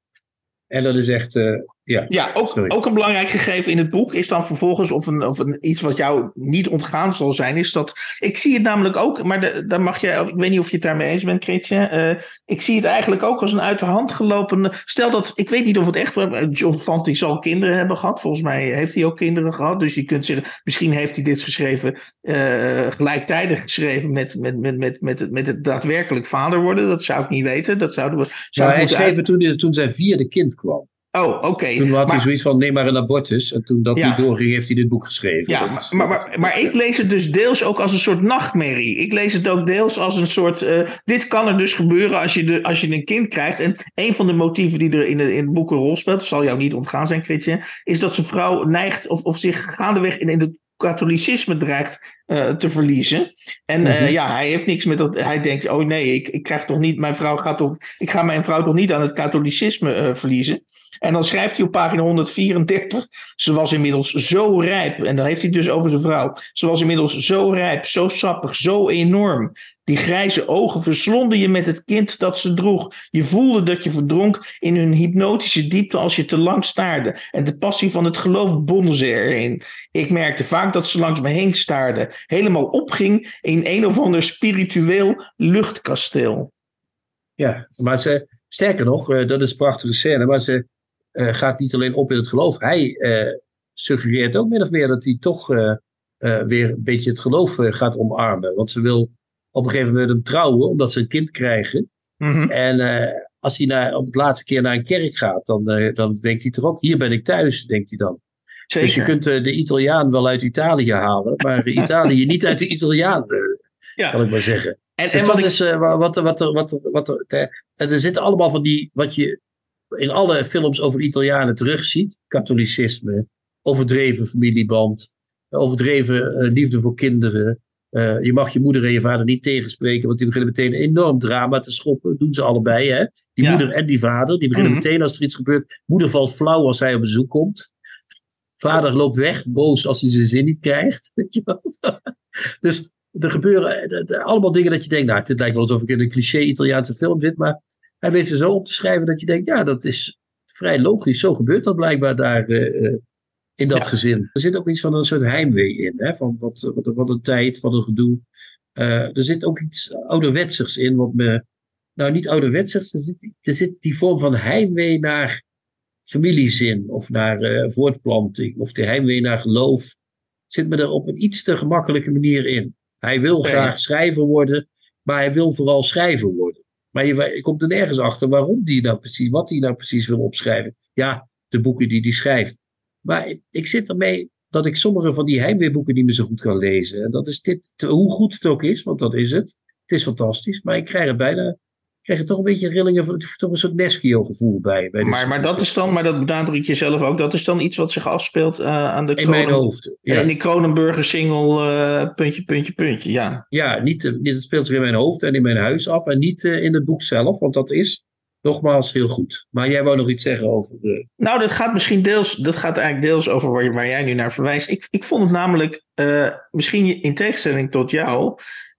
En dat is echt, uh, ja. Ja, ook, ook een belangrijk gegeven in het boek is dan vervolgens, of, een, of een, iets wat jou niet ontgaan zal zijn, is dat. Ik zie het namelijk ook, maar de, dan mag je, ik weet niet of je het daarmee eens bent, Kretje. Uh, ik zie het eigenlijk ook als een uit de hand gelopen. Stel dat, ik weet niet of het echt. John Fante zal kinderen hebben gehad. Volgens mij heeft hij ook kinderen gehad. Dus je kunt zeggen, misschien heeft hij dit geschreven, uh, gelijktijdig geschreven met, met, met, met, met, het, met het daadwerkelijk vader worden. Dat zou ik niet weten. Dat zouden we. Zou nou, hij schreef uit... toen, toen zijn vierde kind kwam. Oh, oké. Toen had hij zoiets van: neem maar een abortus. En toen dat niet doorging, heeft hij dit boek geschreven. Ja, maar, maar, maar, ik lees het dus deels ook als een soort nachtmerrie. Ik lees het ook deels als een soort. Uh, dit kan er dus gebeuren als je, de, als je een kind krijgt. En een van de motieven die er in, de, in het boek een rol speelt, zal jou niet ontgaan zijn, Kritje, is dat zijn vrouw neigt of, of zich gaandeweg in, in het katholicisme dreigt uh, te verliezen. En uh, mm-hmm. ja, hij heeft niks met dat. Hij denkt: oh nee, ik, ik krijg toch niet. Mijn vrouw gaat toch. Ik ga mijn vrouw toch niet aan het katholicisme uh, verliezen. En dan schrijft hij op pagina 134. Ze was inmiddels zo rijp. En dan heeft hij het dus over zijn vrouw. Ze was inmiddels zo rijp, zo sappig, zo enorm. Die grijze ogen verslonden je met het kind dat ze droeg. Je voelde dat je verdronk in hun hypnotische diepte als je te lang staarde. En de passie van het geloof bonden ze erin. Ik merkte vaak dat ze langs me heen staarde. Helemaal opging in een of ander spiritueel luchtkasteel. Ja, maar ze, sterker nog, eh, dat is een prachtige scène, maar ze uh, gaat niet alleen op in het geloof. Hij uh, suggereert ook min of meer dat hij toch uh, weer een beetje het geloof gaat omarmen. Want ze wil op een gegeven moment hem trouwen, omdat ze een kind krijgen. Mm-hmm. En als hij naar, op het laatste keer naar een kerk gaat, dan, dan denkt hij toch ook, hier ben ik thuis, denkt hij dan. Zeker. Dus je kunt de Italiaan wel uit Italië halen, maar [LAUGHS] Italië niet uit de Italiaan, ja. kan ik maar zeggen. En, dus en wat, is, wat, wat, wat, wat, wat, er, er zitten allemaal van die, wat je in alle films over Italianen terugziet. Katholicisme, overdreven familieband, overdreven uh, liefde voor kinderen. Uh, je mag je moeder en je vader niet tegenspreken, want die beginnen meteen een enorm drama te schoppen. Dat doen ze allebei, hè? Die moeder en die vader, die beginnen mhm. meteen als er iets gebeurt. Moeder valt flauw als hij op bezoek komt. Vader loopt weg, boos als hij zijn zin niet krijgt. Weet je wel? [LAUGHS] dus er gebeuren eh, allemaal dingen dat je denkt, nou, dit lijkt wel alsof ik in een cliché Italiaanse film zit, maar hij weet ze zo op te schrijven dat je denkt, ja, dat is vrij logisch. Zo gebeurt dat blijkbaar daar uh, in dat gezin. Er zit ook iets van een soort heimwee in, hè? van wat, wat, wat een tijd, wat een gedoe. Uh, er zit ook iets ouderwetsigs in, wat me, nou niet ouderwetsigs, er zit, er zit die vorm van heimwee naar familiezin of naar uh, voortplanting of de heimwee naar geloof. Zit me er op een iets te gemakkelijke manier in. Hij wil graag schrijver worden, maar hij wil vooral schrijver worden. Maar je, komt er nergens achter waarom die nou precies, wat hij nou precies wil opschrijven. Ja, de boeken die hij schrijft. Maar ik zit ermee dat ik sommige van die heimweerboeken niet meer zo goed kan lezen. En dat is dit, hoe goed het ook is, want dat is het. Het is fantastisch, maar ik krijg er bijna krijg je toch een beetje rillingen, van, toch een soort Neskio-gevoel bij. bij maar, maar dat is dan, maar dat benadruk je zelf ook, dat is dan iets wat zich afspeelt uh, aan de In mijn hoofd. Ja. In die Kronenburger single, uh, puntje, puntje, puntje, ja. Ja, niet, niet, het speelt zich in mijn hoofd en in mijn huis af en niet uh, in het boek zelf, want dat is nogmaals heel goed. Maar jij wou nog iets zeggen over de. Nou, dat gaat misschien deels, dat gaat eigenlijk deels over waar, waar jij nu naar verwijst. Ik, ik vond het namelijk, misschien in tegenstelling tot jou.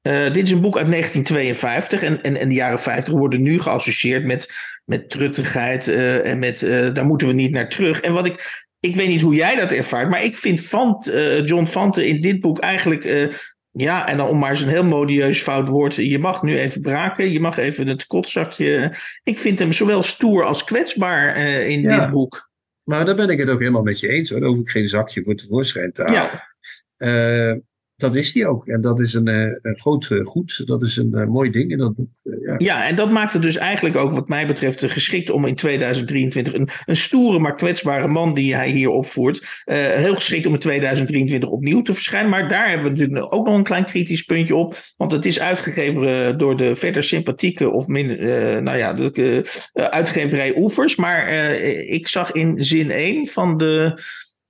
Uh, dit is een boek uit 1952 en, en, en de jaren 50 worden nu geassocieerd met, met truttigheid uh, en met daar moeten we niet naar terug. En wat ik, ik weet niet hoe jij dat ervaart, maar ik vind Fant, John Fante in dit boek eigenlijk ja, en dan om maar eens een heel modieus fout woord. Je mag nu even braken, je mag even het kotzakje. Ik vind hem zowel stoer als kwetsbaar in dit boek. Maar daar ben ik het ook helemaal met je eens. Hoor. Daar hoef ik geen zakje voor tevoorschijn te halen. Ja. Uh, dat is die ook. En dat is een, eh, een groot eh, goed. Dat is een uh, mooi ding in dat boek. ja. ja, en dat maakt het dus eigenlijk ook, wat mij betreft, geschikt om in 2023 een, een stoere, maar kwetsbare man die hij hier opvoert. heel geschikt om in 2023 opnieuw te verschijnen. Maar daar hebben we natuurlijk ook nog een klein kritisch puntje op. Want het is uitgegeven door de verder sympathieke, of minder, nou ja, de uitgeverij Oevers. Maar ik zag in zin 1 van de.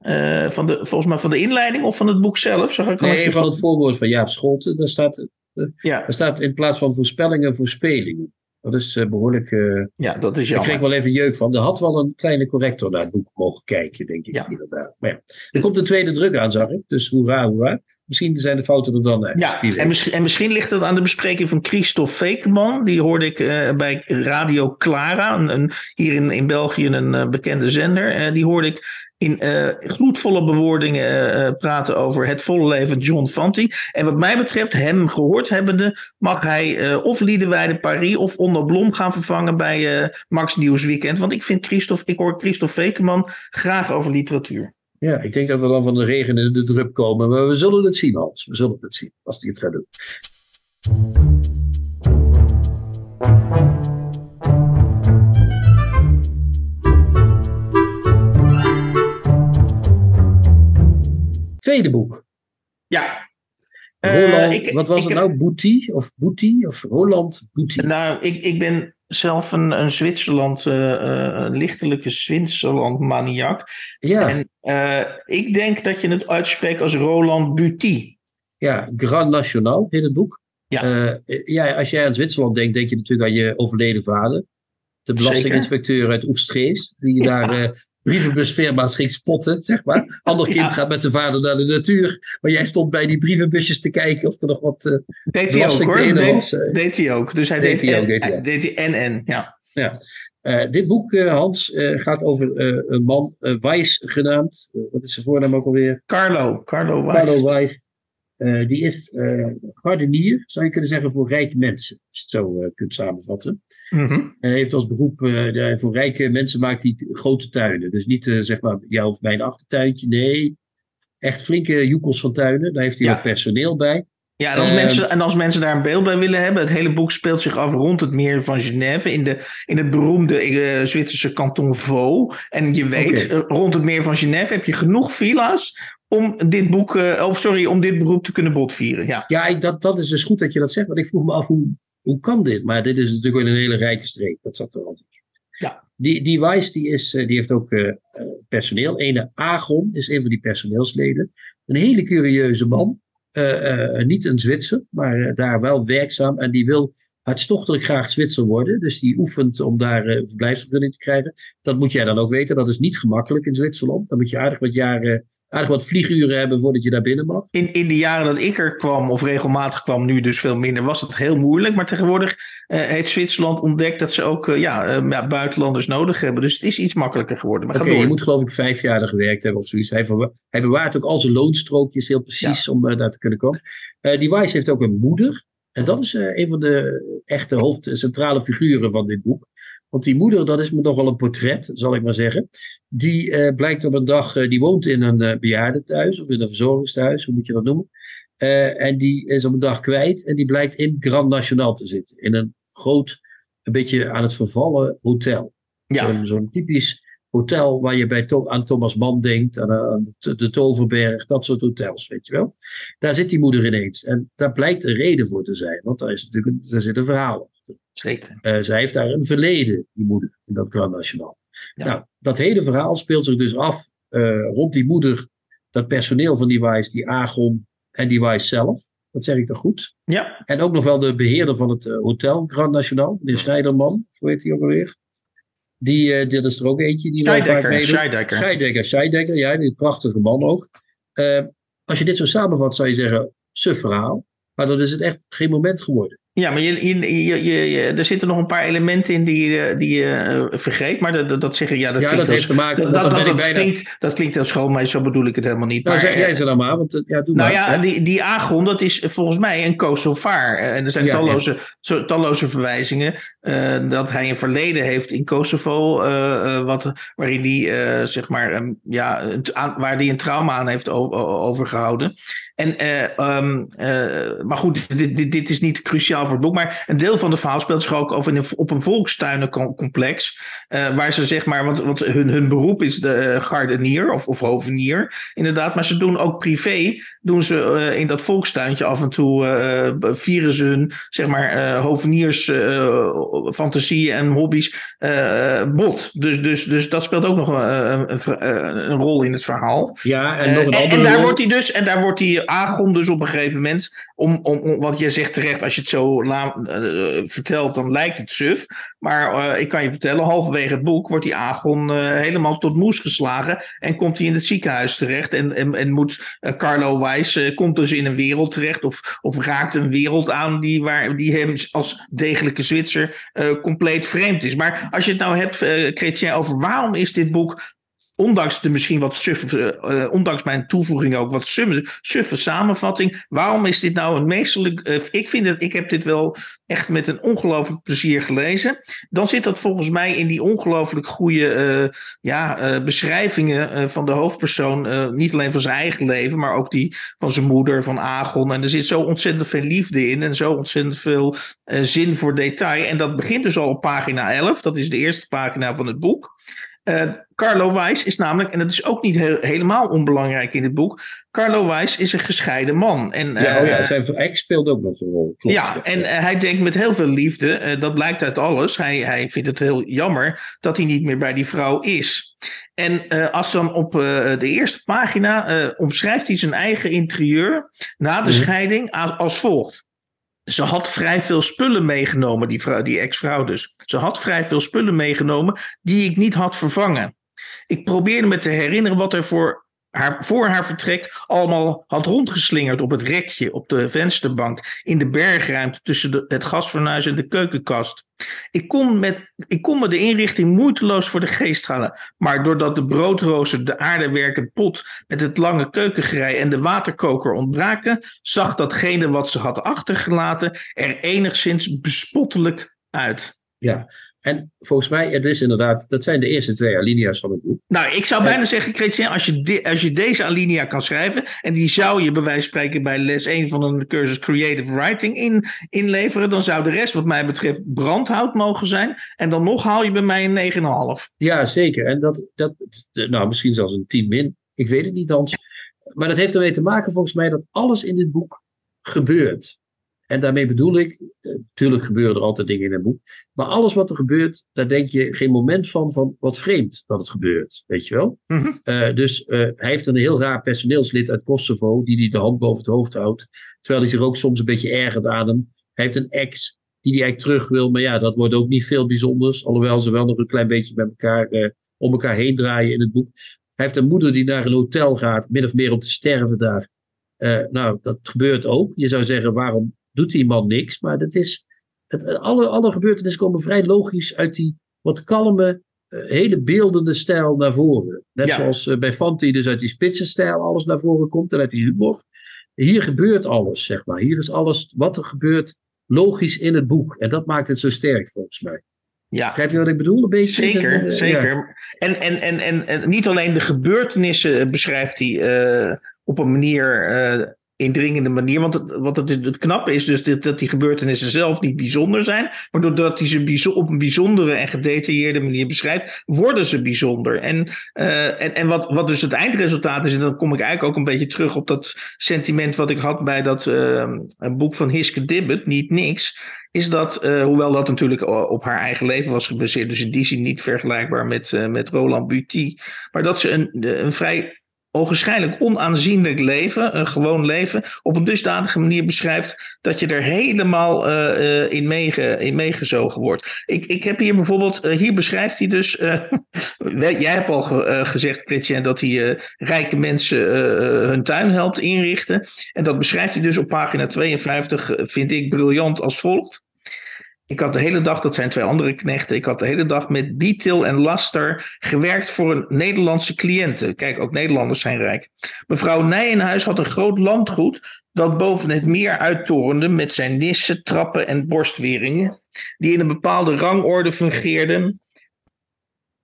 Uh, van de, volgens mij van de inleiding of van het boek zelf? Zag ik nee, van het voorwoord van Jaap Scholten. Daar staat, uh, ja. daar staat in plaats van voorspellingen, voorspelingen. Dat is uh, behoorlijk. ja, dat is jammer. Ik kreeg wel even jeuk van. Er had wel een kleine corrector naar het boek mogen kijken, denk ik. Ja. Inderdaad. Maar ja. Er komt een tweede druk aan, zag ik. Dus hoera, hoera. Misschien zijn de fouten er dan uit. Ja, en misschien, en misschien ligt het aan de bespreking van Christophe Fekeman. Die hoorde ik bij Radio Clara, een, hier in, in België een bekende zender. die hoorde ik in uh, gloedvolle bewoordingen uh, praten over het volle leven John Fanti. En wat mij betreft, hem gehoord hebbende, mag hij uh, of Liedewijde Paris of Onno Blom gaan vervangen bij Max Nieuwsweekend. Want ik vind Christophe, ik hoor Christophe Vekeman graag over literatuur. Ja, ik denk dat we dan van de regen in de drup komen. Maar we zullen het zien, Hans. We zullen het zien als hij het gaat doen. Tweede boek. Ja. Roland, uh, ik, wat was het nou? Bouti of Bouti of Roland Bouti? Nou, ik, ik ben zelf een, een Zwitserland, uh, een lichtelijke Zwitserland maniak. Ja. En uh, ik denk dat je het uitspreekt als Roland Bouti. Ja, Grand National in het boek. Ja. ja, als jij aan Zwitserland denkt, denk je natuurlijk aan je overleden vader. De belastinginspecteur uit Oestgeest, die ja. daar brievenbusfirma's ging spotten, zeg maar. Ander kind gaat met zijn vader naar de natuur. Maar jij stond bij die brievenbusjes te kijken of er nog wat uh, deed hij ook, hoor. Deed, was. Uh, deed hij ook. Dus hij deed, deed hij ook. Deed hij, deed hij NN, ja. ja. Uh, dit boek, Hans, gaat over een man, Weiss genaamd. wat is zijn voornaam ook alweer? Carlo. Carlo Weiss. Carlo Weiss. Uh, die is uh, gardenier, zou je kunnen zeggen, voor rijke mensen. Als je het zo uh, kunt samenvatten. Mm -hmm. Hij heeft als beroep, voor rijke mensen maakt hij grote tuinen. Dus niet zeg maar jouw of mijn achtertuintje. Nee, echt flinke joekels van tuinen. Daar heeft hij ja. ook personeel bij. Ja, en als, mensen, en als mensen daar een beeld bij willen hebben, het hele boek speelt zich af rond het meer van Genève, in, de, in het beroemde Zwitserse kanton Vaud. En je weet, okay. rond het meer van Genève heb je genoeg villa's om dit boek, uh, of sorry, om dit beroep te kunnen botvieren. Ja, ja ik, dat, dat is dus goed dat je dat zegt, want ik vroeg me af hoe, hoe kan dit? Maar dit is natuurlijk een hele rijke streek, dat zat er altijd. Ja. Die, die Weiss die is, die heeft ook personeel. Ene Agon is een van die personeelsleden. Een hele curieuze man. Uh, niet een Zwitser, maar daar wel werkzaam. En die wil hartstochtelijk graag Zwitser worden. Dus die oefent om daar uh, verblijfsvergunning te krijgen. Dat moet jij dan ook weten. Dat is niet gemakkelijk in Zwitserland. Dan moet je aardig wat jaren aardig wat vlieguren hebben voordat je daar binnen mag. In, in de jaren dat ik er kwam, of regelmatig kwam, nu dus veel minder, was het heel moeilijk. Maar tegenwoordig uh, heeft Zwitserland ontdekt dat ze ook uh, ja, uh, ja, buitenlanders nodig hebben. Dus het is iets makkelijker geworden. Oké, okay, je moet geloof ik vijf jaar gewerkt hebben of zoiets. Hij, hij bewaart ook al zijn loonstrookjes heel precies ja. om daar te kunnen komen. die Weiss heeft ook een moeder. En dat is een van de echte hoofdcentrale figuren van dit boek. Want die moeder, dat is me nogal een portret, zal ik maar zeggen. Die uh, blijkt op een dag, uh, die woont in een uh, bejaardentehuis of in een verzorgingstehuis, hoe moet je dat noemen. en die is op een dag kwijt en die blijkt in Grand National te zitten. In een groot, een beetje aan het vervallen hotel. Ja. Zo'n typisch hotel waar je bij aan Thomas Mann denkt, aan, aan de, de, Toverberg, dat soort hotels, weet je wel. Daar zit die moeder ineens. En daar blijkt een reden voor te zijn, want daar, is natuurlijk daar zit een verhaal achter. Zeker. Uh, zij heeft daar een verleden, die moeder, in dat Grand National. Ja. Nou, dat hele verhaal speelt zich dus af uh, rond die moeder, dat personeel van die Wise, die Agon en die Wise zelf. Dat zeg ik toch goed? Ja. En ook nog wel de beheerder van het uh, hotel Grand National, meneer Snijderman, hoe heet hij ook alweer? Die, uh, dit is er ook eentje. Die Scheidekker, Scheidekker. Scheidekker, Scheidekker, ja, die prachtige man ook. Uh, als je dit zo samenvat, zou je zeggen, suf verhaal. Maar dat is het echt geen moment geworden. Ja, maar je, je, je, er zitten nog een paar elementen in die, die je uh, vergeet. Maar dat, dat zeggen, ja, dat, ja, klinkt dat heeft te maken dat, dat, dat, dat klinkt, dat klinkt heel schoon, maar zo bedoel ik het helemaal niet. Nou, maar, zeg jij ze dan maar. Want, ja, doe nou maar. ja, die, die Agon, dat is volgens mij een Kosovaar. En er zijn Ja, talloze, talloze verwijzingen uh, dat hij een verleden heeft in Kosovo. Uh, wat, waarin hij, zeg maar, um, ja, aan, waar hij een trauma aan heeft overgehouden. En, um, maar goed, dit, dit, dit is niet cruciaal voor het boek. Maar een deel van de verhaal speelt zich ook over een, op een volkstuinencomplex. Uh, waar ze zeg maar, want, want hun, hun beroep is de gardenier of, of hovenier, inderdaad. Maar ze doen ook privé, doen ze uh, in dat volkstuintje af en toe, uh, vieren ze hun, zeg maar, hoveniers fantasieën en hobby's bot. Dus, dus, dus dat speelt ook nog een, een, een rol in het verhaal. Ja, en nog een en, daar rol. wordt hij dus, en daar wordt die Agon dus op een gegeven moment, om, om, om wat jij zegt terecht, als je het zo uh, vertelt, dan lijkt het suf. Maar uh, ik kan je vertellen, halverwege het boek wordt die Agon uh, helemaal tot moes geslagen. En komt hij in het ziekenhuis terecht. En, en, en moet Carlo Weiss, komt dus in een wereld terecht. Of, of raakt een wereld aan die, waar, die hem als degelijke Zwitser compleet vreemd is. Maar als je het nou hebt, Chrétien, over waarom is dit boek ondanks de misschien wat suffe, uh, ondanks mijn toevoeging ook wat suffe, samenvatting. Waarom is dit nou een meesterlijk? Uh, ik vind het, ik heb dit wel echt met een ongelooflijk plezier gelezen. Dan zit dat volgens mij in die ongelooflijk goede ja, beschrijvingen van de hoofdpersoon. niet alleen van zijn eigen leven, maar ook die van zijn moeder, van Agon. En er zit zo ontzettend veel liefde in en zo ontzettend veel zin voor detail. En dat begint dus al op pagina 11. Dat is de eerste pagina van het boek. Uh, Carlo Weiss is namelijk, en dat is ook niet he helemaal onbelangrijk in het boek. Carlo Weiss is een gescheiden man. En, ja, oh ja, zijn ex speelt ook nog een rol. Klopt. Ja, en uh, hij denkt met heel veel liefde, dat blijkt uit alles. Hij, hij vindt het heel jammer dat hij niet meer bij die vrouw is. En als dan op de eerste pagina omschrijft hij zijn eigen interieur na de mm. scheiding als, als volgt. Ze had vrij veel spullen meegenomen, die, vrouw, die ex-vrouw dus. Ze had vrij veel spullen meegenomen die ik niet had vervangen. Ik probeerde me te herinneren wat er voor haar, voor haar vertrek allemaal had rondgeslingerd op het rekje, op de vensterbank, in de bergruimte tussen de, het gasfornuis en de keukenkast. Ik kon, met, ik kon me de inrichting moeiteloos voor de geest halen, maar doordat de broodrooster, de aardewerken pot met het lange keukengerei en de waterkoker ontbraken, zag datgene wat ze had achtergelaten er enigszins bespottelijk uit. Ja, en volgens mij, het is inderdaad, dat zijn de eerste twee alinea's van het boek. Nou, ik zou bijna en, zeggen, Chrétien, als je, de, als je deze alinea kan schrijven, en die zou je bij wijze van spreken bij les 1 van een cursus Creative Writing in, inleveren, dan zou de rest wat mij betreft brandhout mogen zijn. En dan nog haal je bij mij een 9,5. Ja, zeker. En dat, dat, nou, misschien zelfs een 10 min. Ik weet het niet, Hans. Maar dat heeft ermee te maken volgens mij dat alles in dit boek gebeurt. En daarmee bedoel ik, natuurlijk gebeuren er altijd dingen in een boek, maar alles wat er gebeurt, daar denk je geen moment van, van wat vreemd dat het gebeurt, weet je wel. Mhm. Mm -hmm. uh, dus uh, hij heeft een heel raar personeelslid uit Kosovo, die hij de hand boven het hoofd houdt, terwijl hij zich ook soms een beetje ergert aan hem. Hij heeft een ex die hij eigenlijk terug wil, maar ja, dat wordt ook niet veel bijzonders, alhoewel ze wel nog een klein beetje met elkaar, uh, om elkaar heen draaien in het boek. Hij heeft een moeder die naar een hotel gaat, min of meer om te sterven daar. nou, dat gebeurt ook. Je zou zeggen, waarom doet die man niks. Maar dat is, het, alle, alle gebeurtenissen komen vrij logisch uit die wat kalme, uh, hele beeldende stijl naar voren. Net Ja. zoals uh, bij Fanti dus uit die spitse stijl alles naar voren komt en uit die humor. Hier gebeurt alles, zeg maar. Hier is alles wat er gebeurt logisch in het boek. En dat maakt het zo sterk volgens mij. Ja, Begrijp je wat ik bedoel? Een beetje? Zeker, Eh, zeker. ja. En, en, en, en, en niet alleen de gebeurtenissen beschrijft hij eh, op een manier, eh, indringende manier. Want het, wat het, het knappe is dus dat, dat die gebeurtenissen zelf niet bijzonder zijn. Maar doordat hij ze op een bijzondere en gedetailleerde manier beschrijft, worden ze bijzonder. En, eh, en, en wat, wat dus het eindresultaat is, en dan kom ik eigenlijk ook een beetje terug op dat sentiment wat ik had bij dat eh, boek van Hiske Dibbet, Niet Niks is dat, uh, hoewel dat natuurlijk op haar eigen leven was gebaseerd, dus in die zin niet vergelijkbaar met, uh, met Roland Buty, maar dat ze een, een vrij ogenschijnlijk onaanzienlijk leven, een gewoon leven, op een dusdanige manier beschrijft dat je er helemaal uh, in, meege, in meegezogen wordt. Ik, ik heb hier bijvoorbeeld, uh, hier beschrijft hij dus, [LAUGHS] jij hebt al ge, gezegd, Chrétien, dat hij rijke mensen hun tuin helpt inrichten. En dat beschrijft hij dus op pagina 52, vind ik briljant als volgt. Ik had de hele dag, dat zijn twee andere knechten, ik had de hele dag met Beatil en Laster gewerkt voor een Nederlandse cliënten. Kijk, ook Nederlanders zijn rijk. Mevrouw Nijenhuis had een groot landgoed dat boven het meer uittorende met zijn nissen, trappen en borstweringen, die in een bepaalde rangorde fungeerden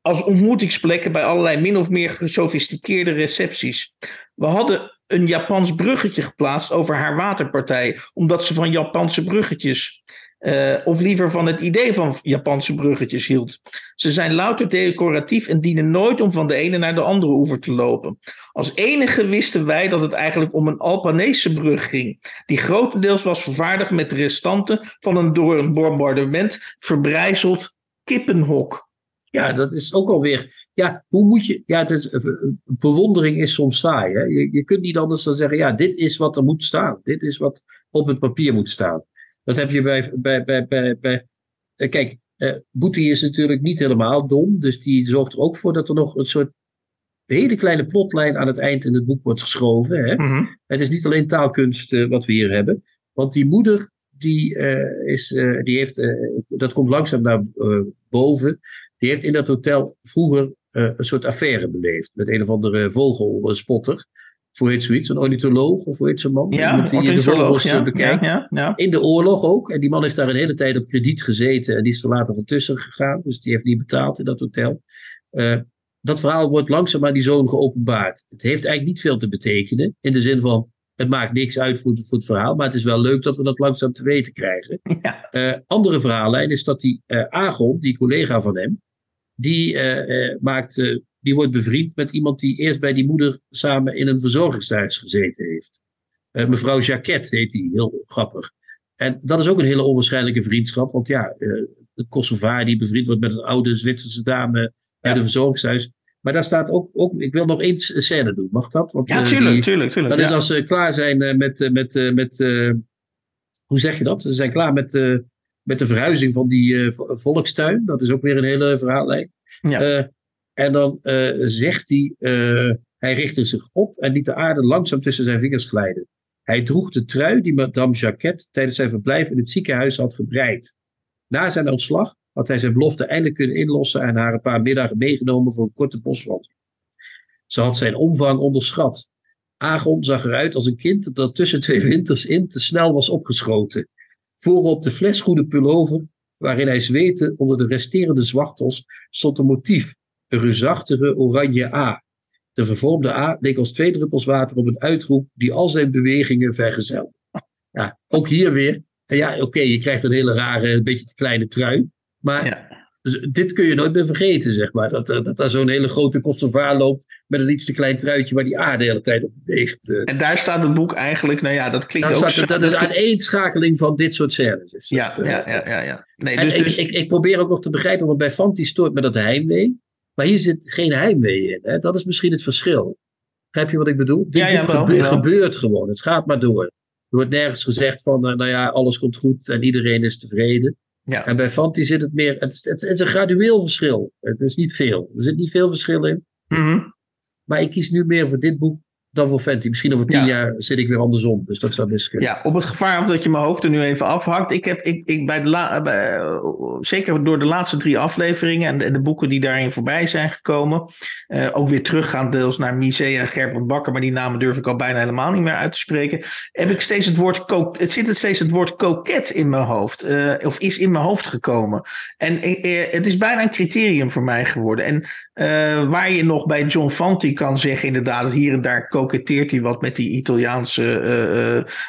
als ontmoetingsplekken bij allerlei min of meer gesofisticeerde recepties. We hadden een Japans bruggetje geplaatst over haar waterpartij, omdat ze van Japanse bruggetjes uh, of liever van het idee van Japanse bruggetjes hield. Ze zijn louter decoratief en dienen nooit om van de ene naar de andere oever te lopen. Als enige wisten wij dat het eigenlijk om een Albanese brug ging, die grotendeels was vervaardigd met de restanten van een door een bombardement verbrijzeld kippenhok. Ja, dat is ook alweer. Ja, hoe moet je. Ja, is, eh, bewondering is soms saai. Hè? Je, je kunt niet anders dan zeggen: ja, dit is wat er moet staan. Dit is wat op het papier moet staan. Dat heb je bij. bij, bij, bij, bij uh, kijk, uh, Boetie is natuurlijk niet helemaal dom. Dus die zorgt er ook voor dat er nog een soort hele kleine plotlijn aan het eind in het boek wordt geschoven. Hè? Mm -hmm. Het is niet alleen taalkunst uh, wat we hier hebben. Want die moeder, die, is, die heeft, dat komt langzaam naar boven. Die heeft in dat hotel vroeger een soort affaire beleefd. Met een of andere vogelspotter hoe heet zoiets? Een ornitholoog of hoe heet zo'n man? Ja, die de vogels ja, bekijkt. Ja, ja, In de oorlog ook. En die man heeft daar een hele tijd op krediet gezeten. En die is er later van tussen gegaan. Dus die heeft niet betaald in dat hotel. Uh, dat verhaal wordt langzaam aan die zoon geopenbaard. Het heeft eigenlijk niet veel te betekenen. In de zin van, het maakt niks uit voor, voor het verhaal. Maar het is wel leuk dat we dat langzaam te weten krijgen. [LAUGHS] Uh, andere verhaallijn is dat die uh, Agon, die collega van hem. Die maakt die wordt bevriend met iemand die eerst bij die moeder samen in een verzorgingshuis gezeten heeft. Uh, mevrouw Jacquet heet die, heel grappig. En dat is ook een hele onwaarschijnlijke vriendschap, want ja, uh, de Kosovaar die bevriend wordt met een oude Zwitserse dame bij een verzorgingshuis. Maar daar staat ook, ook, ik wil nog één scène doen, mag dat? Want, ja, tuurlijk, uh, tuurlijk, tuurlijk. Dat is als ze klaar zijn met, met, met hoe zeg je dat? Ze zijn klaar met, met de verhuizing van die volkstuin. Dat is ook weer een hele verhaallijn. Ja. En dan uh, zegt hij, uh, hij richtte zich op en liet de aarde langzaam tussen zijn vingers glijden. Hij droeg de trui die Madame Jacquet tijdens zijn verblijf in het ziekenhuis had gebreid. Na zijn ontslag had hij zijn belofte eindelijk kunnen inlossen en haar een paar middagen meegenomen voor een korte boswandeling. Ze had zijn omvang onderschat. Agon zag eruit als een kind dat tussen twee winters in te snel was opgeschoten. Voorop de flesgoede pullover, waarin hij zweette onder de resterende zwachtels, stond een motief reusachtige oranje A. De vervormde A leek als twee druppels water op een uitroep die al zijn bewegingen vergezelde. Ja, ook hier weer. Ja, oké, okay, je krijgt een hele rare, een beetje te kleine trui. Maar ja. Dus dit kun je nooit meer vergeten, zeg maar. Dat, dat daar zo'n hele grote Kosovaar loopt met een iets te klein truitje waar die aarde de hele tijd op beweegt. Eh. En daar staat het boek eigenlijk, nou ja, dat klinkt ook... Staat, dat, is een aaneenschakeling van dit soort scènes. Ja, dat, ja, ja, ja, ja. Nee, dus, ik, dus... Ik, ik, probeer ook nog te begrijpen, want bij Fanti stoort me dat heimwee. Maar hier zit geen heimwee in. Hè? Dat is misschien het verschil. Begrijp je wat ik bedoel? Dit ja, ja, gebe gebeurt gewoon. Het gaat maar door. Er wordt nergens gezegd van, uh, nou ja, alles komt goed en iedereen is tevreden. Ja. En bij Fanti zit het meer, het, het, het, is een gradueel verschil. Het is niet veel. Er zit niet veel verschil in. Mm -hmm. Maar ik kies nu meer voor dit boek dan voor Fenty. Misschien over tien jaar zit ik weer andersom. Dus dat zou best kunnen. Ja, op het gevaar dat je mijn hoofd er nu even afhakt. Ik heb ik, ik bij de la, bij, zeker door de laatste drie afleveringen en de, de, boeken die daarin voorbij zijn gekomen. Uh, ook weer teruggaan deels naar Misea Gerbert Bakker. Maar die namen durf ik al bijna helemaal niet meer uit te spreken. Heb ik steeds het woord, het zit het steeds het woord koket in mijn hoofd. Uh, of is in mijn hoofd gekomen. En uh, het is bijna een criterium voor mij geworden. En waar je nog bij John Fanti kan zeggen inderdaad hier en daar koketteert hij wat met die Italiaanse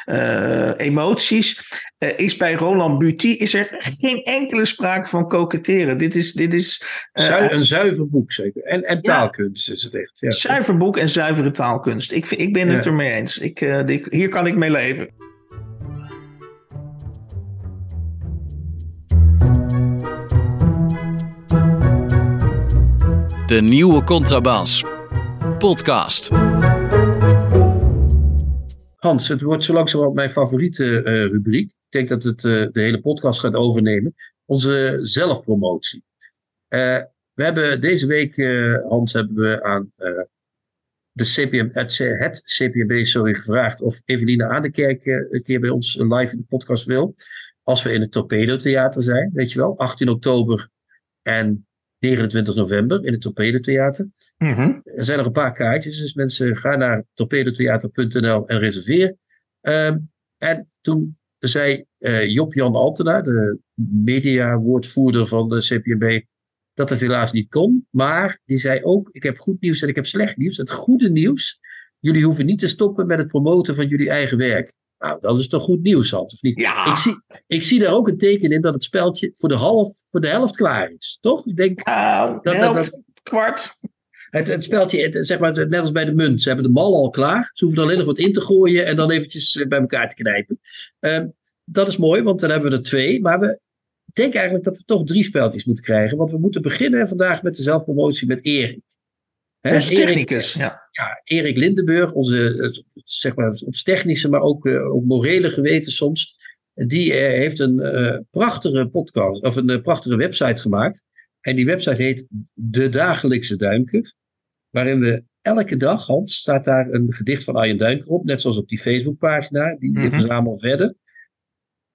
uh, uh, emoties. is bij Roland Buty is er geen enkele sprake van koketteren. Dit is. Dit is een zuiver boek, zeker. En, en taalkunst ja, is het echt. Ja. Zuiver boek en zuivere taalkunst. Ik, vind, ik ben het ermee eens. Ik, ik, hier kan ik mee leven. De nieuwe contrabas. Podcast. Hans, het wordt zo langzamerhand mijn favoriete uh, rubriek. Ik denk dat het uh, de hele podcast gaat overnemen. Onze zelfpromotie. Uh, we hebben deze week, Hans, hebben we aan de het, CPMB sorry, gevraagd of Eveline Adekerk een keer bij ons live in de podcast wil. Als we in het Torpedo Theater zijn, weet je wel, 18 oktober en 29 november in het Torpedo Theater. Mhm. Er zijn nog een paar kaartjes, dus mensen gaan naar torpedotheater.nl en reserveer. Ehm, en toen zei uh, Job-Jan Altena, de mediawoordvoerder van de CPMB, dat het helaas niet kon. Maar die zei ook, ik heb goed nieuws en ik heb slecht nieuws. Het goede nieuws, jullie hoeven niet te stoppen met het promoten van jullie eigen werk. Nou, dat is toch goed nieuws, Hans, of niet? Ja. Ik, zie, ik zie daar ook een teken in dat het speltje voor de, half, voor de helft klaar is, toch? Ik denk uh, dat, helft, dat, kwart. Het, het speltje, het, zeg maar, net als bij de munt. Ze hebben de mal al klaar. Ze hoeven er alleen nog wat in te gooien en dan eventjes eh, bij elkaar te knijpen. Uh, dat is mooi, want dan hebben we er twee. Maar we denken eigenlijk dat we toch drie speltjes moeten krijgen. Want we moeten beginnen vandaag met de zelfpromotie met Erik. Hè, onze technicus, Erik, ja. ja. Erik Lindenburg, onze, zeg maar, ons technische, maar ook, uh, ook morele geweten soms. Die uh, heeft een uh, prachtige podcast, of een prachtige website gemaakt. En die website heet De Dagelijkse Duinker. Waarin we elke dag, Hans, staat daar een gedicht van Arjen Duinker op. Net zoals op die Facebookpagina, die mm -hmm. verzamel verder.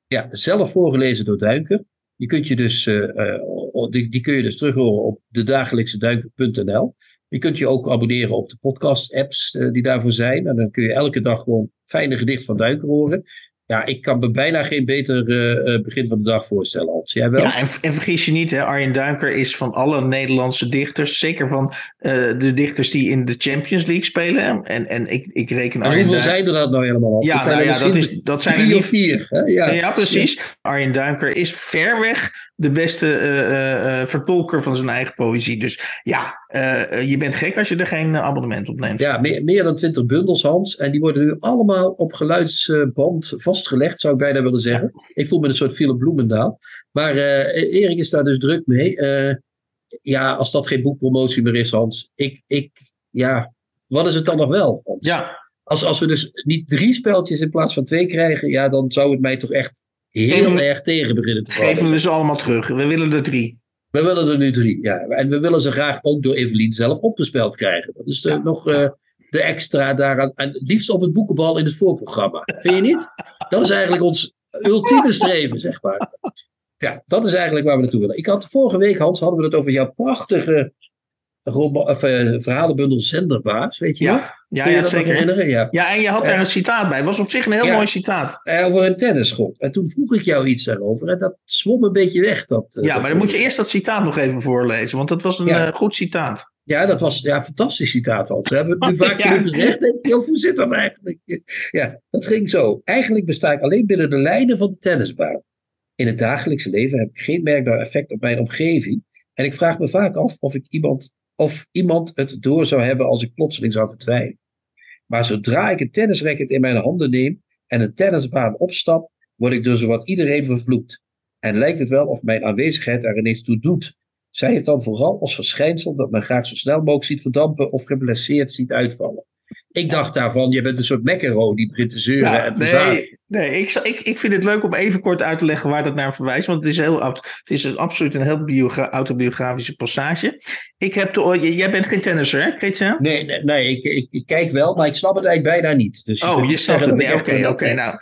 Ja, zelf voorgelezen door Duinker. Je kunt je dus, die, die kun je dus terughoren op dedagelijkseduinker.nl. Je kunt je ook abonneren op de podcast-apps uh, die daarvoor zijn. En dan kun je elke dag gewoon fijne gedicht van Duiker horen. Ja, ik kan me bijna geen beter uh, begin van de dag voorstellen, Hans. Jij wel? Ja, en, en, vergis je niet, hè, Arjen Duinker is van alle Nederlandse dichters, zeker van uh, de dichters die in de Champions League spelen. En, en ik, ik reken en hoeveel zijn er dat nou helemaal al? Ja, dat zijn, nou ja, dat is, dat zijn er niet vier. Hè? Ja. ja, precies. Ja. Arjen Duinker is ver weg de beste uh, vertolker van zijn eigen poëzie. Dus ja, je bent gek als je er geen abonnement op neemt. Ja, meer, meer dan twintig bundels, Hans. En die worden nu allemaal op geluidsband vastgelegd, zou ik bijna willen zeggen. Ik voel me een soort Philip Bloemendaal. Maar Erik is daar dus druk mee. ja, als dat geen boekpromotie meer is, Hans. Ik, ik, ja, wat is het dan nog wel, Hans? Ja. Als, als we dus niet drie speltjes in plaats van twee krijgen, ja, dan zou het mij toch echt heel we, erg tegen beginnen te vallen. Geven we ze allemaal terug. We willen er drie. We willen er nu drie, ja. En we willen ze graag ook door Evelien zelf opgespeld krijgen. Dat is ja. nog uh, de extra daaraan. En het liefst op het boekenbal in het voorprogramma. Vind je niet? Dat is eigenlijk ons ultieme streven, zeg maar. Ja, dat is eigenlijk waar we naartoe willen. Ik had vorige week, Hans, hadden we het over jouw prachtige of, uh, verhalenbundel Zenderbaas, weet je ja. nog? Ja, je ja zeker. herinneren? Ja. Ja, en je had daar Ja. een citaat bij. was op zich een heel Ja. mooi citaat. Eh, over een tennisschop. En toen vroeg ik jou iets daarover. En dat zwom een beetje weg. Dat, eh, Ja, dat- maar dan moet je eerst dat citaat nog even voorlezen. Want dat was een eh, goed citaat. Ja, dat was ja, een fantastisch citaat, Hans. We hebben het nu [LAUGHS] vaak Ja. gezegd. Denk je, hoe zit dat eigenlijk? Ja, dat ging zo. Eigenlijk besta ik alleen binnen de lijnen van de tennisbaan. In het dagelijkse leven heb ik geen merkbaar effect op mijn omgeving. En ik vraag me vaak af of, ik iemand, of iemand het door zou hebben als ik plotseling zou verdwijnen. Maar zodra ik een tennisracket in mijn handen neem en een tennisbaan opstap, word ik door zowat iedereen vervloekt. En lijkt het wel of mijn aanwezigheid er ineens toe doet. Zij het dan vooral als verschijnsel dat men graag zo snel mogelijk ziet verdampen of geblesseerd ziet uitvallen. Ik dacht daarvan, je bent een soort mekkero die begint te zeuren Ja, en te zagen. nee, nee ik, ik, ik vind het leuk om even kort uit te leggen waar dat naar verwijst. Want het is, heel, het is dus absoluut een heel biogra- autobiografische passage. Ik heb de, jij bent geen tennisser, hè, Christian? Nee, nee, nee ik, ik, ik kijk wel, maar ik snap het eigenlijk bijna niet. Dus Oh, je snapt het niet. Oké, oké. nou,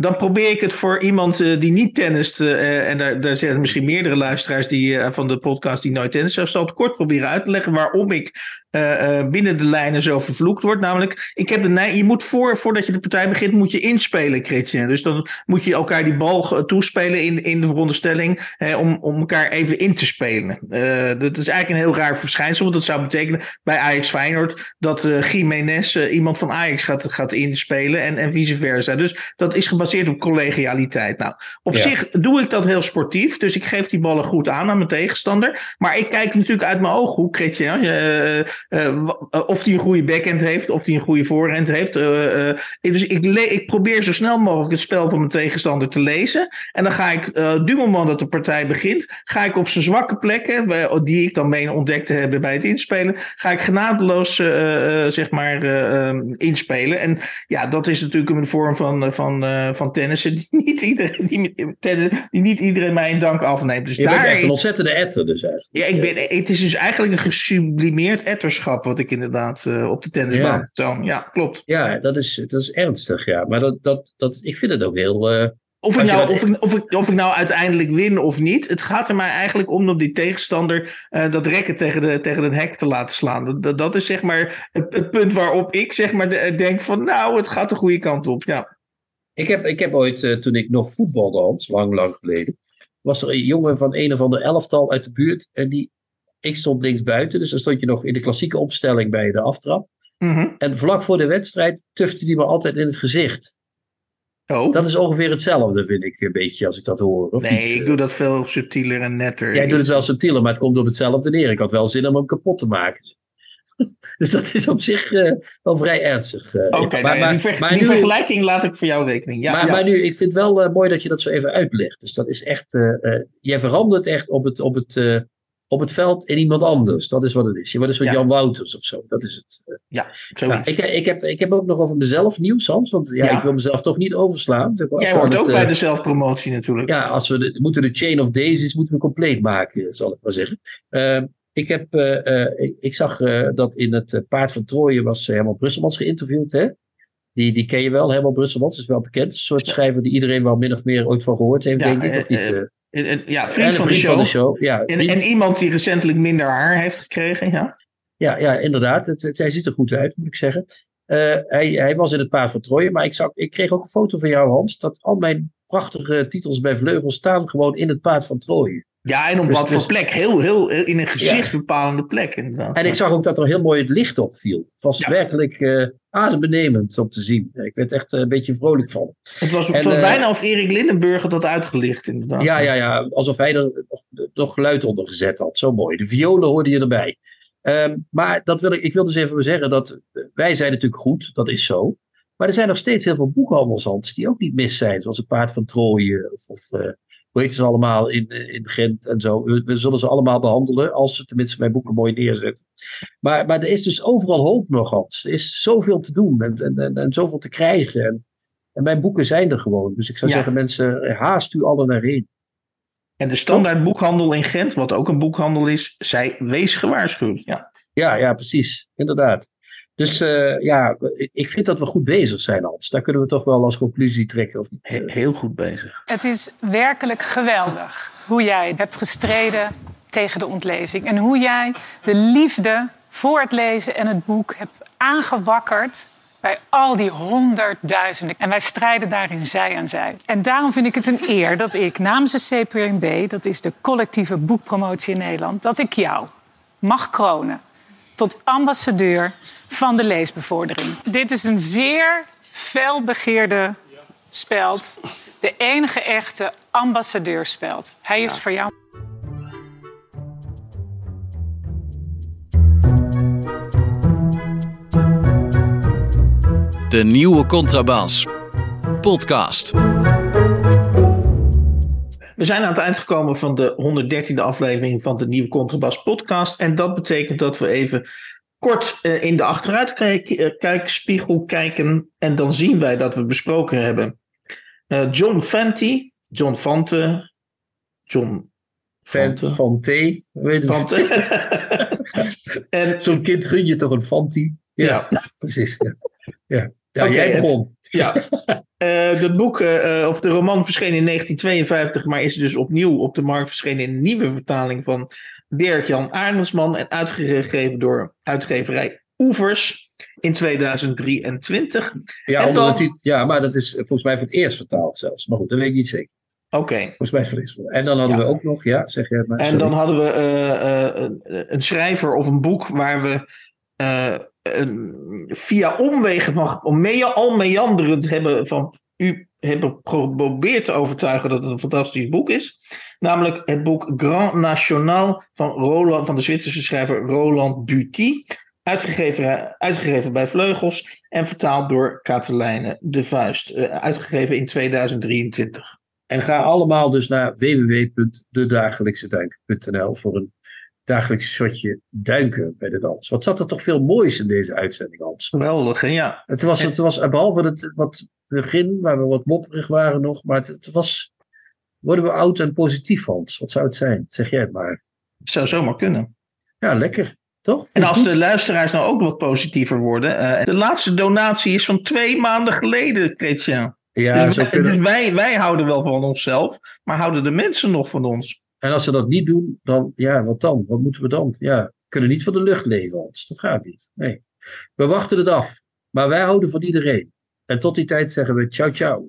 dan probeer ik het voor iemand eh, die niet tennist. eh, en daar, daar zitten misschien meerdere luisteraars die, eh, van de podcast die nooit tennis. Ik zal het kort proberen uit te leggen waarom ik eh, eh, binnen de lijnen zo vervloekt word. Namelijk, ik heb de neiging- je moet voor, voordat je de partij begint, moet je inspelen, Christian. Dus dan moet je elkaar die bal toespelen in, in de veronderstelling eh, om, om elkaar even in te spelen. Eh, dat is eigenlijk een heel raar verschijnsel, want dat zou betekenen bij Ajax Feyenoord dat eh Jiménez iemand van Ajax gaat, gaat inspelen en, en vice versa. Dus dat is gebaseerd op collegialiteit. Nou, op Ja. zich doe ik dat heel sportief, dus ik geef die ballen goed aan aan mijn tegenstander. Maar ik kijk natuurlijk uit mijn ooghoek, Christian. Eh, of hij een goede backhand heeft, of hij een goede voorhand heeft. dus ik, ik probeer zo snel mogelijk het spel van mijn tegenstander te lezen. En dan ga ik, du moment dat de partij begint, ga ik op zijn zwakke plekken, die ik dan meen ontdekt te hebben bij het inspelen, ga ik genadeloos zeg maar inspelen. En ja, dat is natuurlijk een vorm van, van, van tennissen die [LAUGHS] niet iedereen, die, die niet iedereen mij in dank afneemt. Dus je daar bent echt een ontzettende etter dus eigenlijk. Ja, ik ben, het is dus eigenlijk een gesublimeerd wat ik inderdaad uh, op de tennisbaan ja. toon. Ja, klopt. Ja, dat is, dat is ernstig, ja. Maar dat, dat, dat, ik vind het ook heel... Uh, of ik, nou, of, ik, of, ik, of ik nou uiteindelijk win of niet. Het gaat er mij eigenlijk om om die tegenstander uh, dat rekken tegen, de, tegen het hek te laten slaan. Dat, dat is zeg maar het, het punt waarop ik zeg maar de, denk van nou, het gaat de goede kant op. Ja. Ik heb, ik heb ooit, toen ik nog voetbalde, Hans, lang, lang geleden, was er een jongen van een of ander elftal uit de buurt. En die, ik stond links buiten, dus dan stond je nog in de klassieke opstelling bij de aftrap. Mm -hmm. En vlak voor de wedstrijd tufte die me altijd in het gezicht. Oh. Dat is ongeveer hetzelfde, vind ik een beetje, als ik dat hoor. Of nee, niet? ik doe dat veel subtieler en netter. Jij doet het wel subtieler, maar het komt op hetzelfde neer. Ik had wel zin om hem kapot te maken. [LAUGHS] dus dat is op zich uh, wel vrij ernstig. Uh, Oké, okay, nou ja, die, ver die nu, vergelijking laat ik voor jou rekening. Ja, maar, ja. maar nu, ik vind het wel uh, mooi dat je dat zo even uitlegt. Dus dat is echt, jij verandert echt op het, op, het, op het veld in iemand anders. Dat is wat het is. Je wordt een soort ja. Jan Wouters of zo. Dat is het. ja, nou, ik, ik, heb, ik heb ook nog over mezelf nieuws, Hans. Want ja, ik wil mezelf toch niet overslaan. Jij hoort ook bij de zelfpromotie natuurlijk. Ja, als we de, moeten de chain of daisies moeten we compleet maken, zal ik maar zeggen. Ehm, ik, heb, uh, uh, ik, ik, zag dat in het Paard van Trooien was Herman Brusselmans geïnterviewd. Hè? Die, die ken je wel, Herman Brusselmans is wel bekend. Een soort schrijver die iedereen wel min of meer ooit van gehoord heeft, ja, denk ik. Of niet, ja, vriend, van, vriend de van, de show. Ja, en, en, iemand die recentelijk minder haar heeft gekregen, ja. Ja, ja inderdaad. Het, het, hij ziet er goed uit, moet ik zeggen. hij, hij was in het Paard van Trooien, maar ik, zag, ik kreeg ook een foto van jou, Hans, dat al mijn prachtige titels bij Vleugel staan gewoon in het Paard van Trooien. Ja, en op dus, wat voor dus, plek. Heel, heel, heel, in een gezichtsbepalende ja. plek inderdaad. En ik zag ook dat er heel mooi het licht op viel. Het was ja. werkelijk uh, adembenemend om te zien. Ik werd echt uh, een beetje vrolijk van. Het was, en, het was uh, bijna of Erik Lindenburg had uitgelicht inderdaad. Ja, ja, ja. Alsof hij er nog, nog geluid onder gezet had. Zo mooi. De violen hoorde je erbij. Um, maar dat wil ik, ik wil dus even zeggen dat wij zijn natuurlijk goed. Dat is zo. Maar er zijn nog steeds heel veel boekhandels die ook niet mis zijn. Zoals het Paard van Trooien of... of hoe heet ze allemaal in, in Gent en zo. We, we, zullen ze allemaal behandelen, als ze tenminste mijn boeken mooi neerzetten. Maar, maar er is dus overal hoop nog, Hans. Er is zoveel te doen en, en, en, en zoveel te krijgen. En, en, mijn boeken zijn er gewoon. Dus ik zou ja. zeggen, mensen, haast u alle naar heen. En de standaard boekhandel in Gent, wat ook een boekhandel is, zij wees gewaarschuwd. Ja, ja, ja precies. Inderdaad. Dus uh, ja, ik vind dat we goed bezig zijn, Hans. Daar kunnen we toch wel als conclusie trekken. Of niet? He heel goed bezig. Het is werkelijk geweldig hoe jij hebt gestreden tegen de ontlezing. En hoe jij de liefde voor het lezen en het boek hebt aangewakkerd bij al die honderdduizenden. En wij strijden daarin zij aan zij. En daarom vind ik het een eer dat ik namens de CPNB, dat is de collectieve boekpromotie in Nederland, dat ik jou mag kronen tot ambassadeur van de leesbevordering. Dit is een zeer felbegeerde speld. De enige echte ambassadeurspeld. Hij is ja. voor jou. De nieuwe Contrabas. Podcast. We zijn aan het eind gekomen van de 113e aflevering van de nieuwe Contrabas podcast. En dat betekent dat we even kort uh, in de achteruitkijkspiegel kijken. En dan zien wij dat we besproken hebben uh, John Fenty, John Fante, John Fante. Fante, weet Fante. [LAUGHS] en Zo'n kind gun je toch een Fanti? Ja, ja. precies. Ja, ja. ja okay, jij begon. Ja, [LAUGHS] uh, het boek, uh, of de roman verscheen in 1952, maar is dus opnieuw op de markt verschenen in een nieuwe vertaling van Dirk-Jan Aarnesman en uitgegeven door uitgeverij Oevers in 2023. Ja, en dan... ja, maar dat is volgens mij voor het eerst vertaald zelfs. Maar goed, dat weet ik niet zeker. Oké. Okay. Volgens mij is het voor En dan hadden ja. we ook nog, ja, zeg je het maar. En sorry. dan hadden we uh, uh, een schrijver of een boek waar we via omwegen van mee, al meanderend hebben van u hebben geprobeerd te overtuigen dat het een fantastisch boek is. Namelijk het boek Grand National van, Roland, van de Zwitserse schrijver Roland Buty. Uitgegeven, uitgegeven bij Vleugels en vertaald door Katelijne de Vuist. uitgegeven in 2023. En ga allemaal dus naar www.dedagelijkseduik.nl voor een dagelijks shotje duiken bij de dans. Wat zat er toch veel moois in deze uitzending, Hans? Geweldig, ja. Het was, het was behalve het wat begin, waar we wat mopperig waren nog, maar het, het was... Worden we oud en positief, Hans? Wat zou het zijn? Zeg jij het maar. Het zou zomaar kunnen. Ja, lekker. Toch? En als de luisteraars nou ook wat positiever worden. Uh, de laatste donatie is van twee maanden geleden, Christian. Ja, dus, wij, dus wij, wij houden wel van onszelf, maar houden de mensen nog van ons? En als ze dat niet doen, dan, ja, wat dan? Wat moeten we dan? Ja, we kunnen niet van de lucht leven, Hans. Dat gaat niet. Nee. We wachten het af. Maar wij houden van iedereen. En tot die tijd zeggen we ciao, ciao.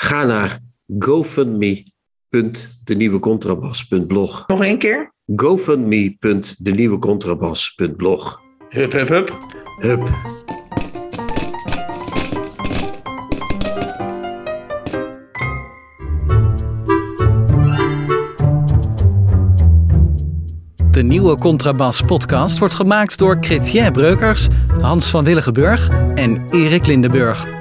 ga naar gofundme.denieuwecontrabas.blog. Nog één keer? gofundme.denieuwecontrabas.blog. Hup, hup, hup. Hup. De nieuwe Contrabas podcast wordt gemaakt door Chrétien Breukers, Hans van Willigenburg en Erik Lindenburg.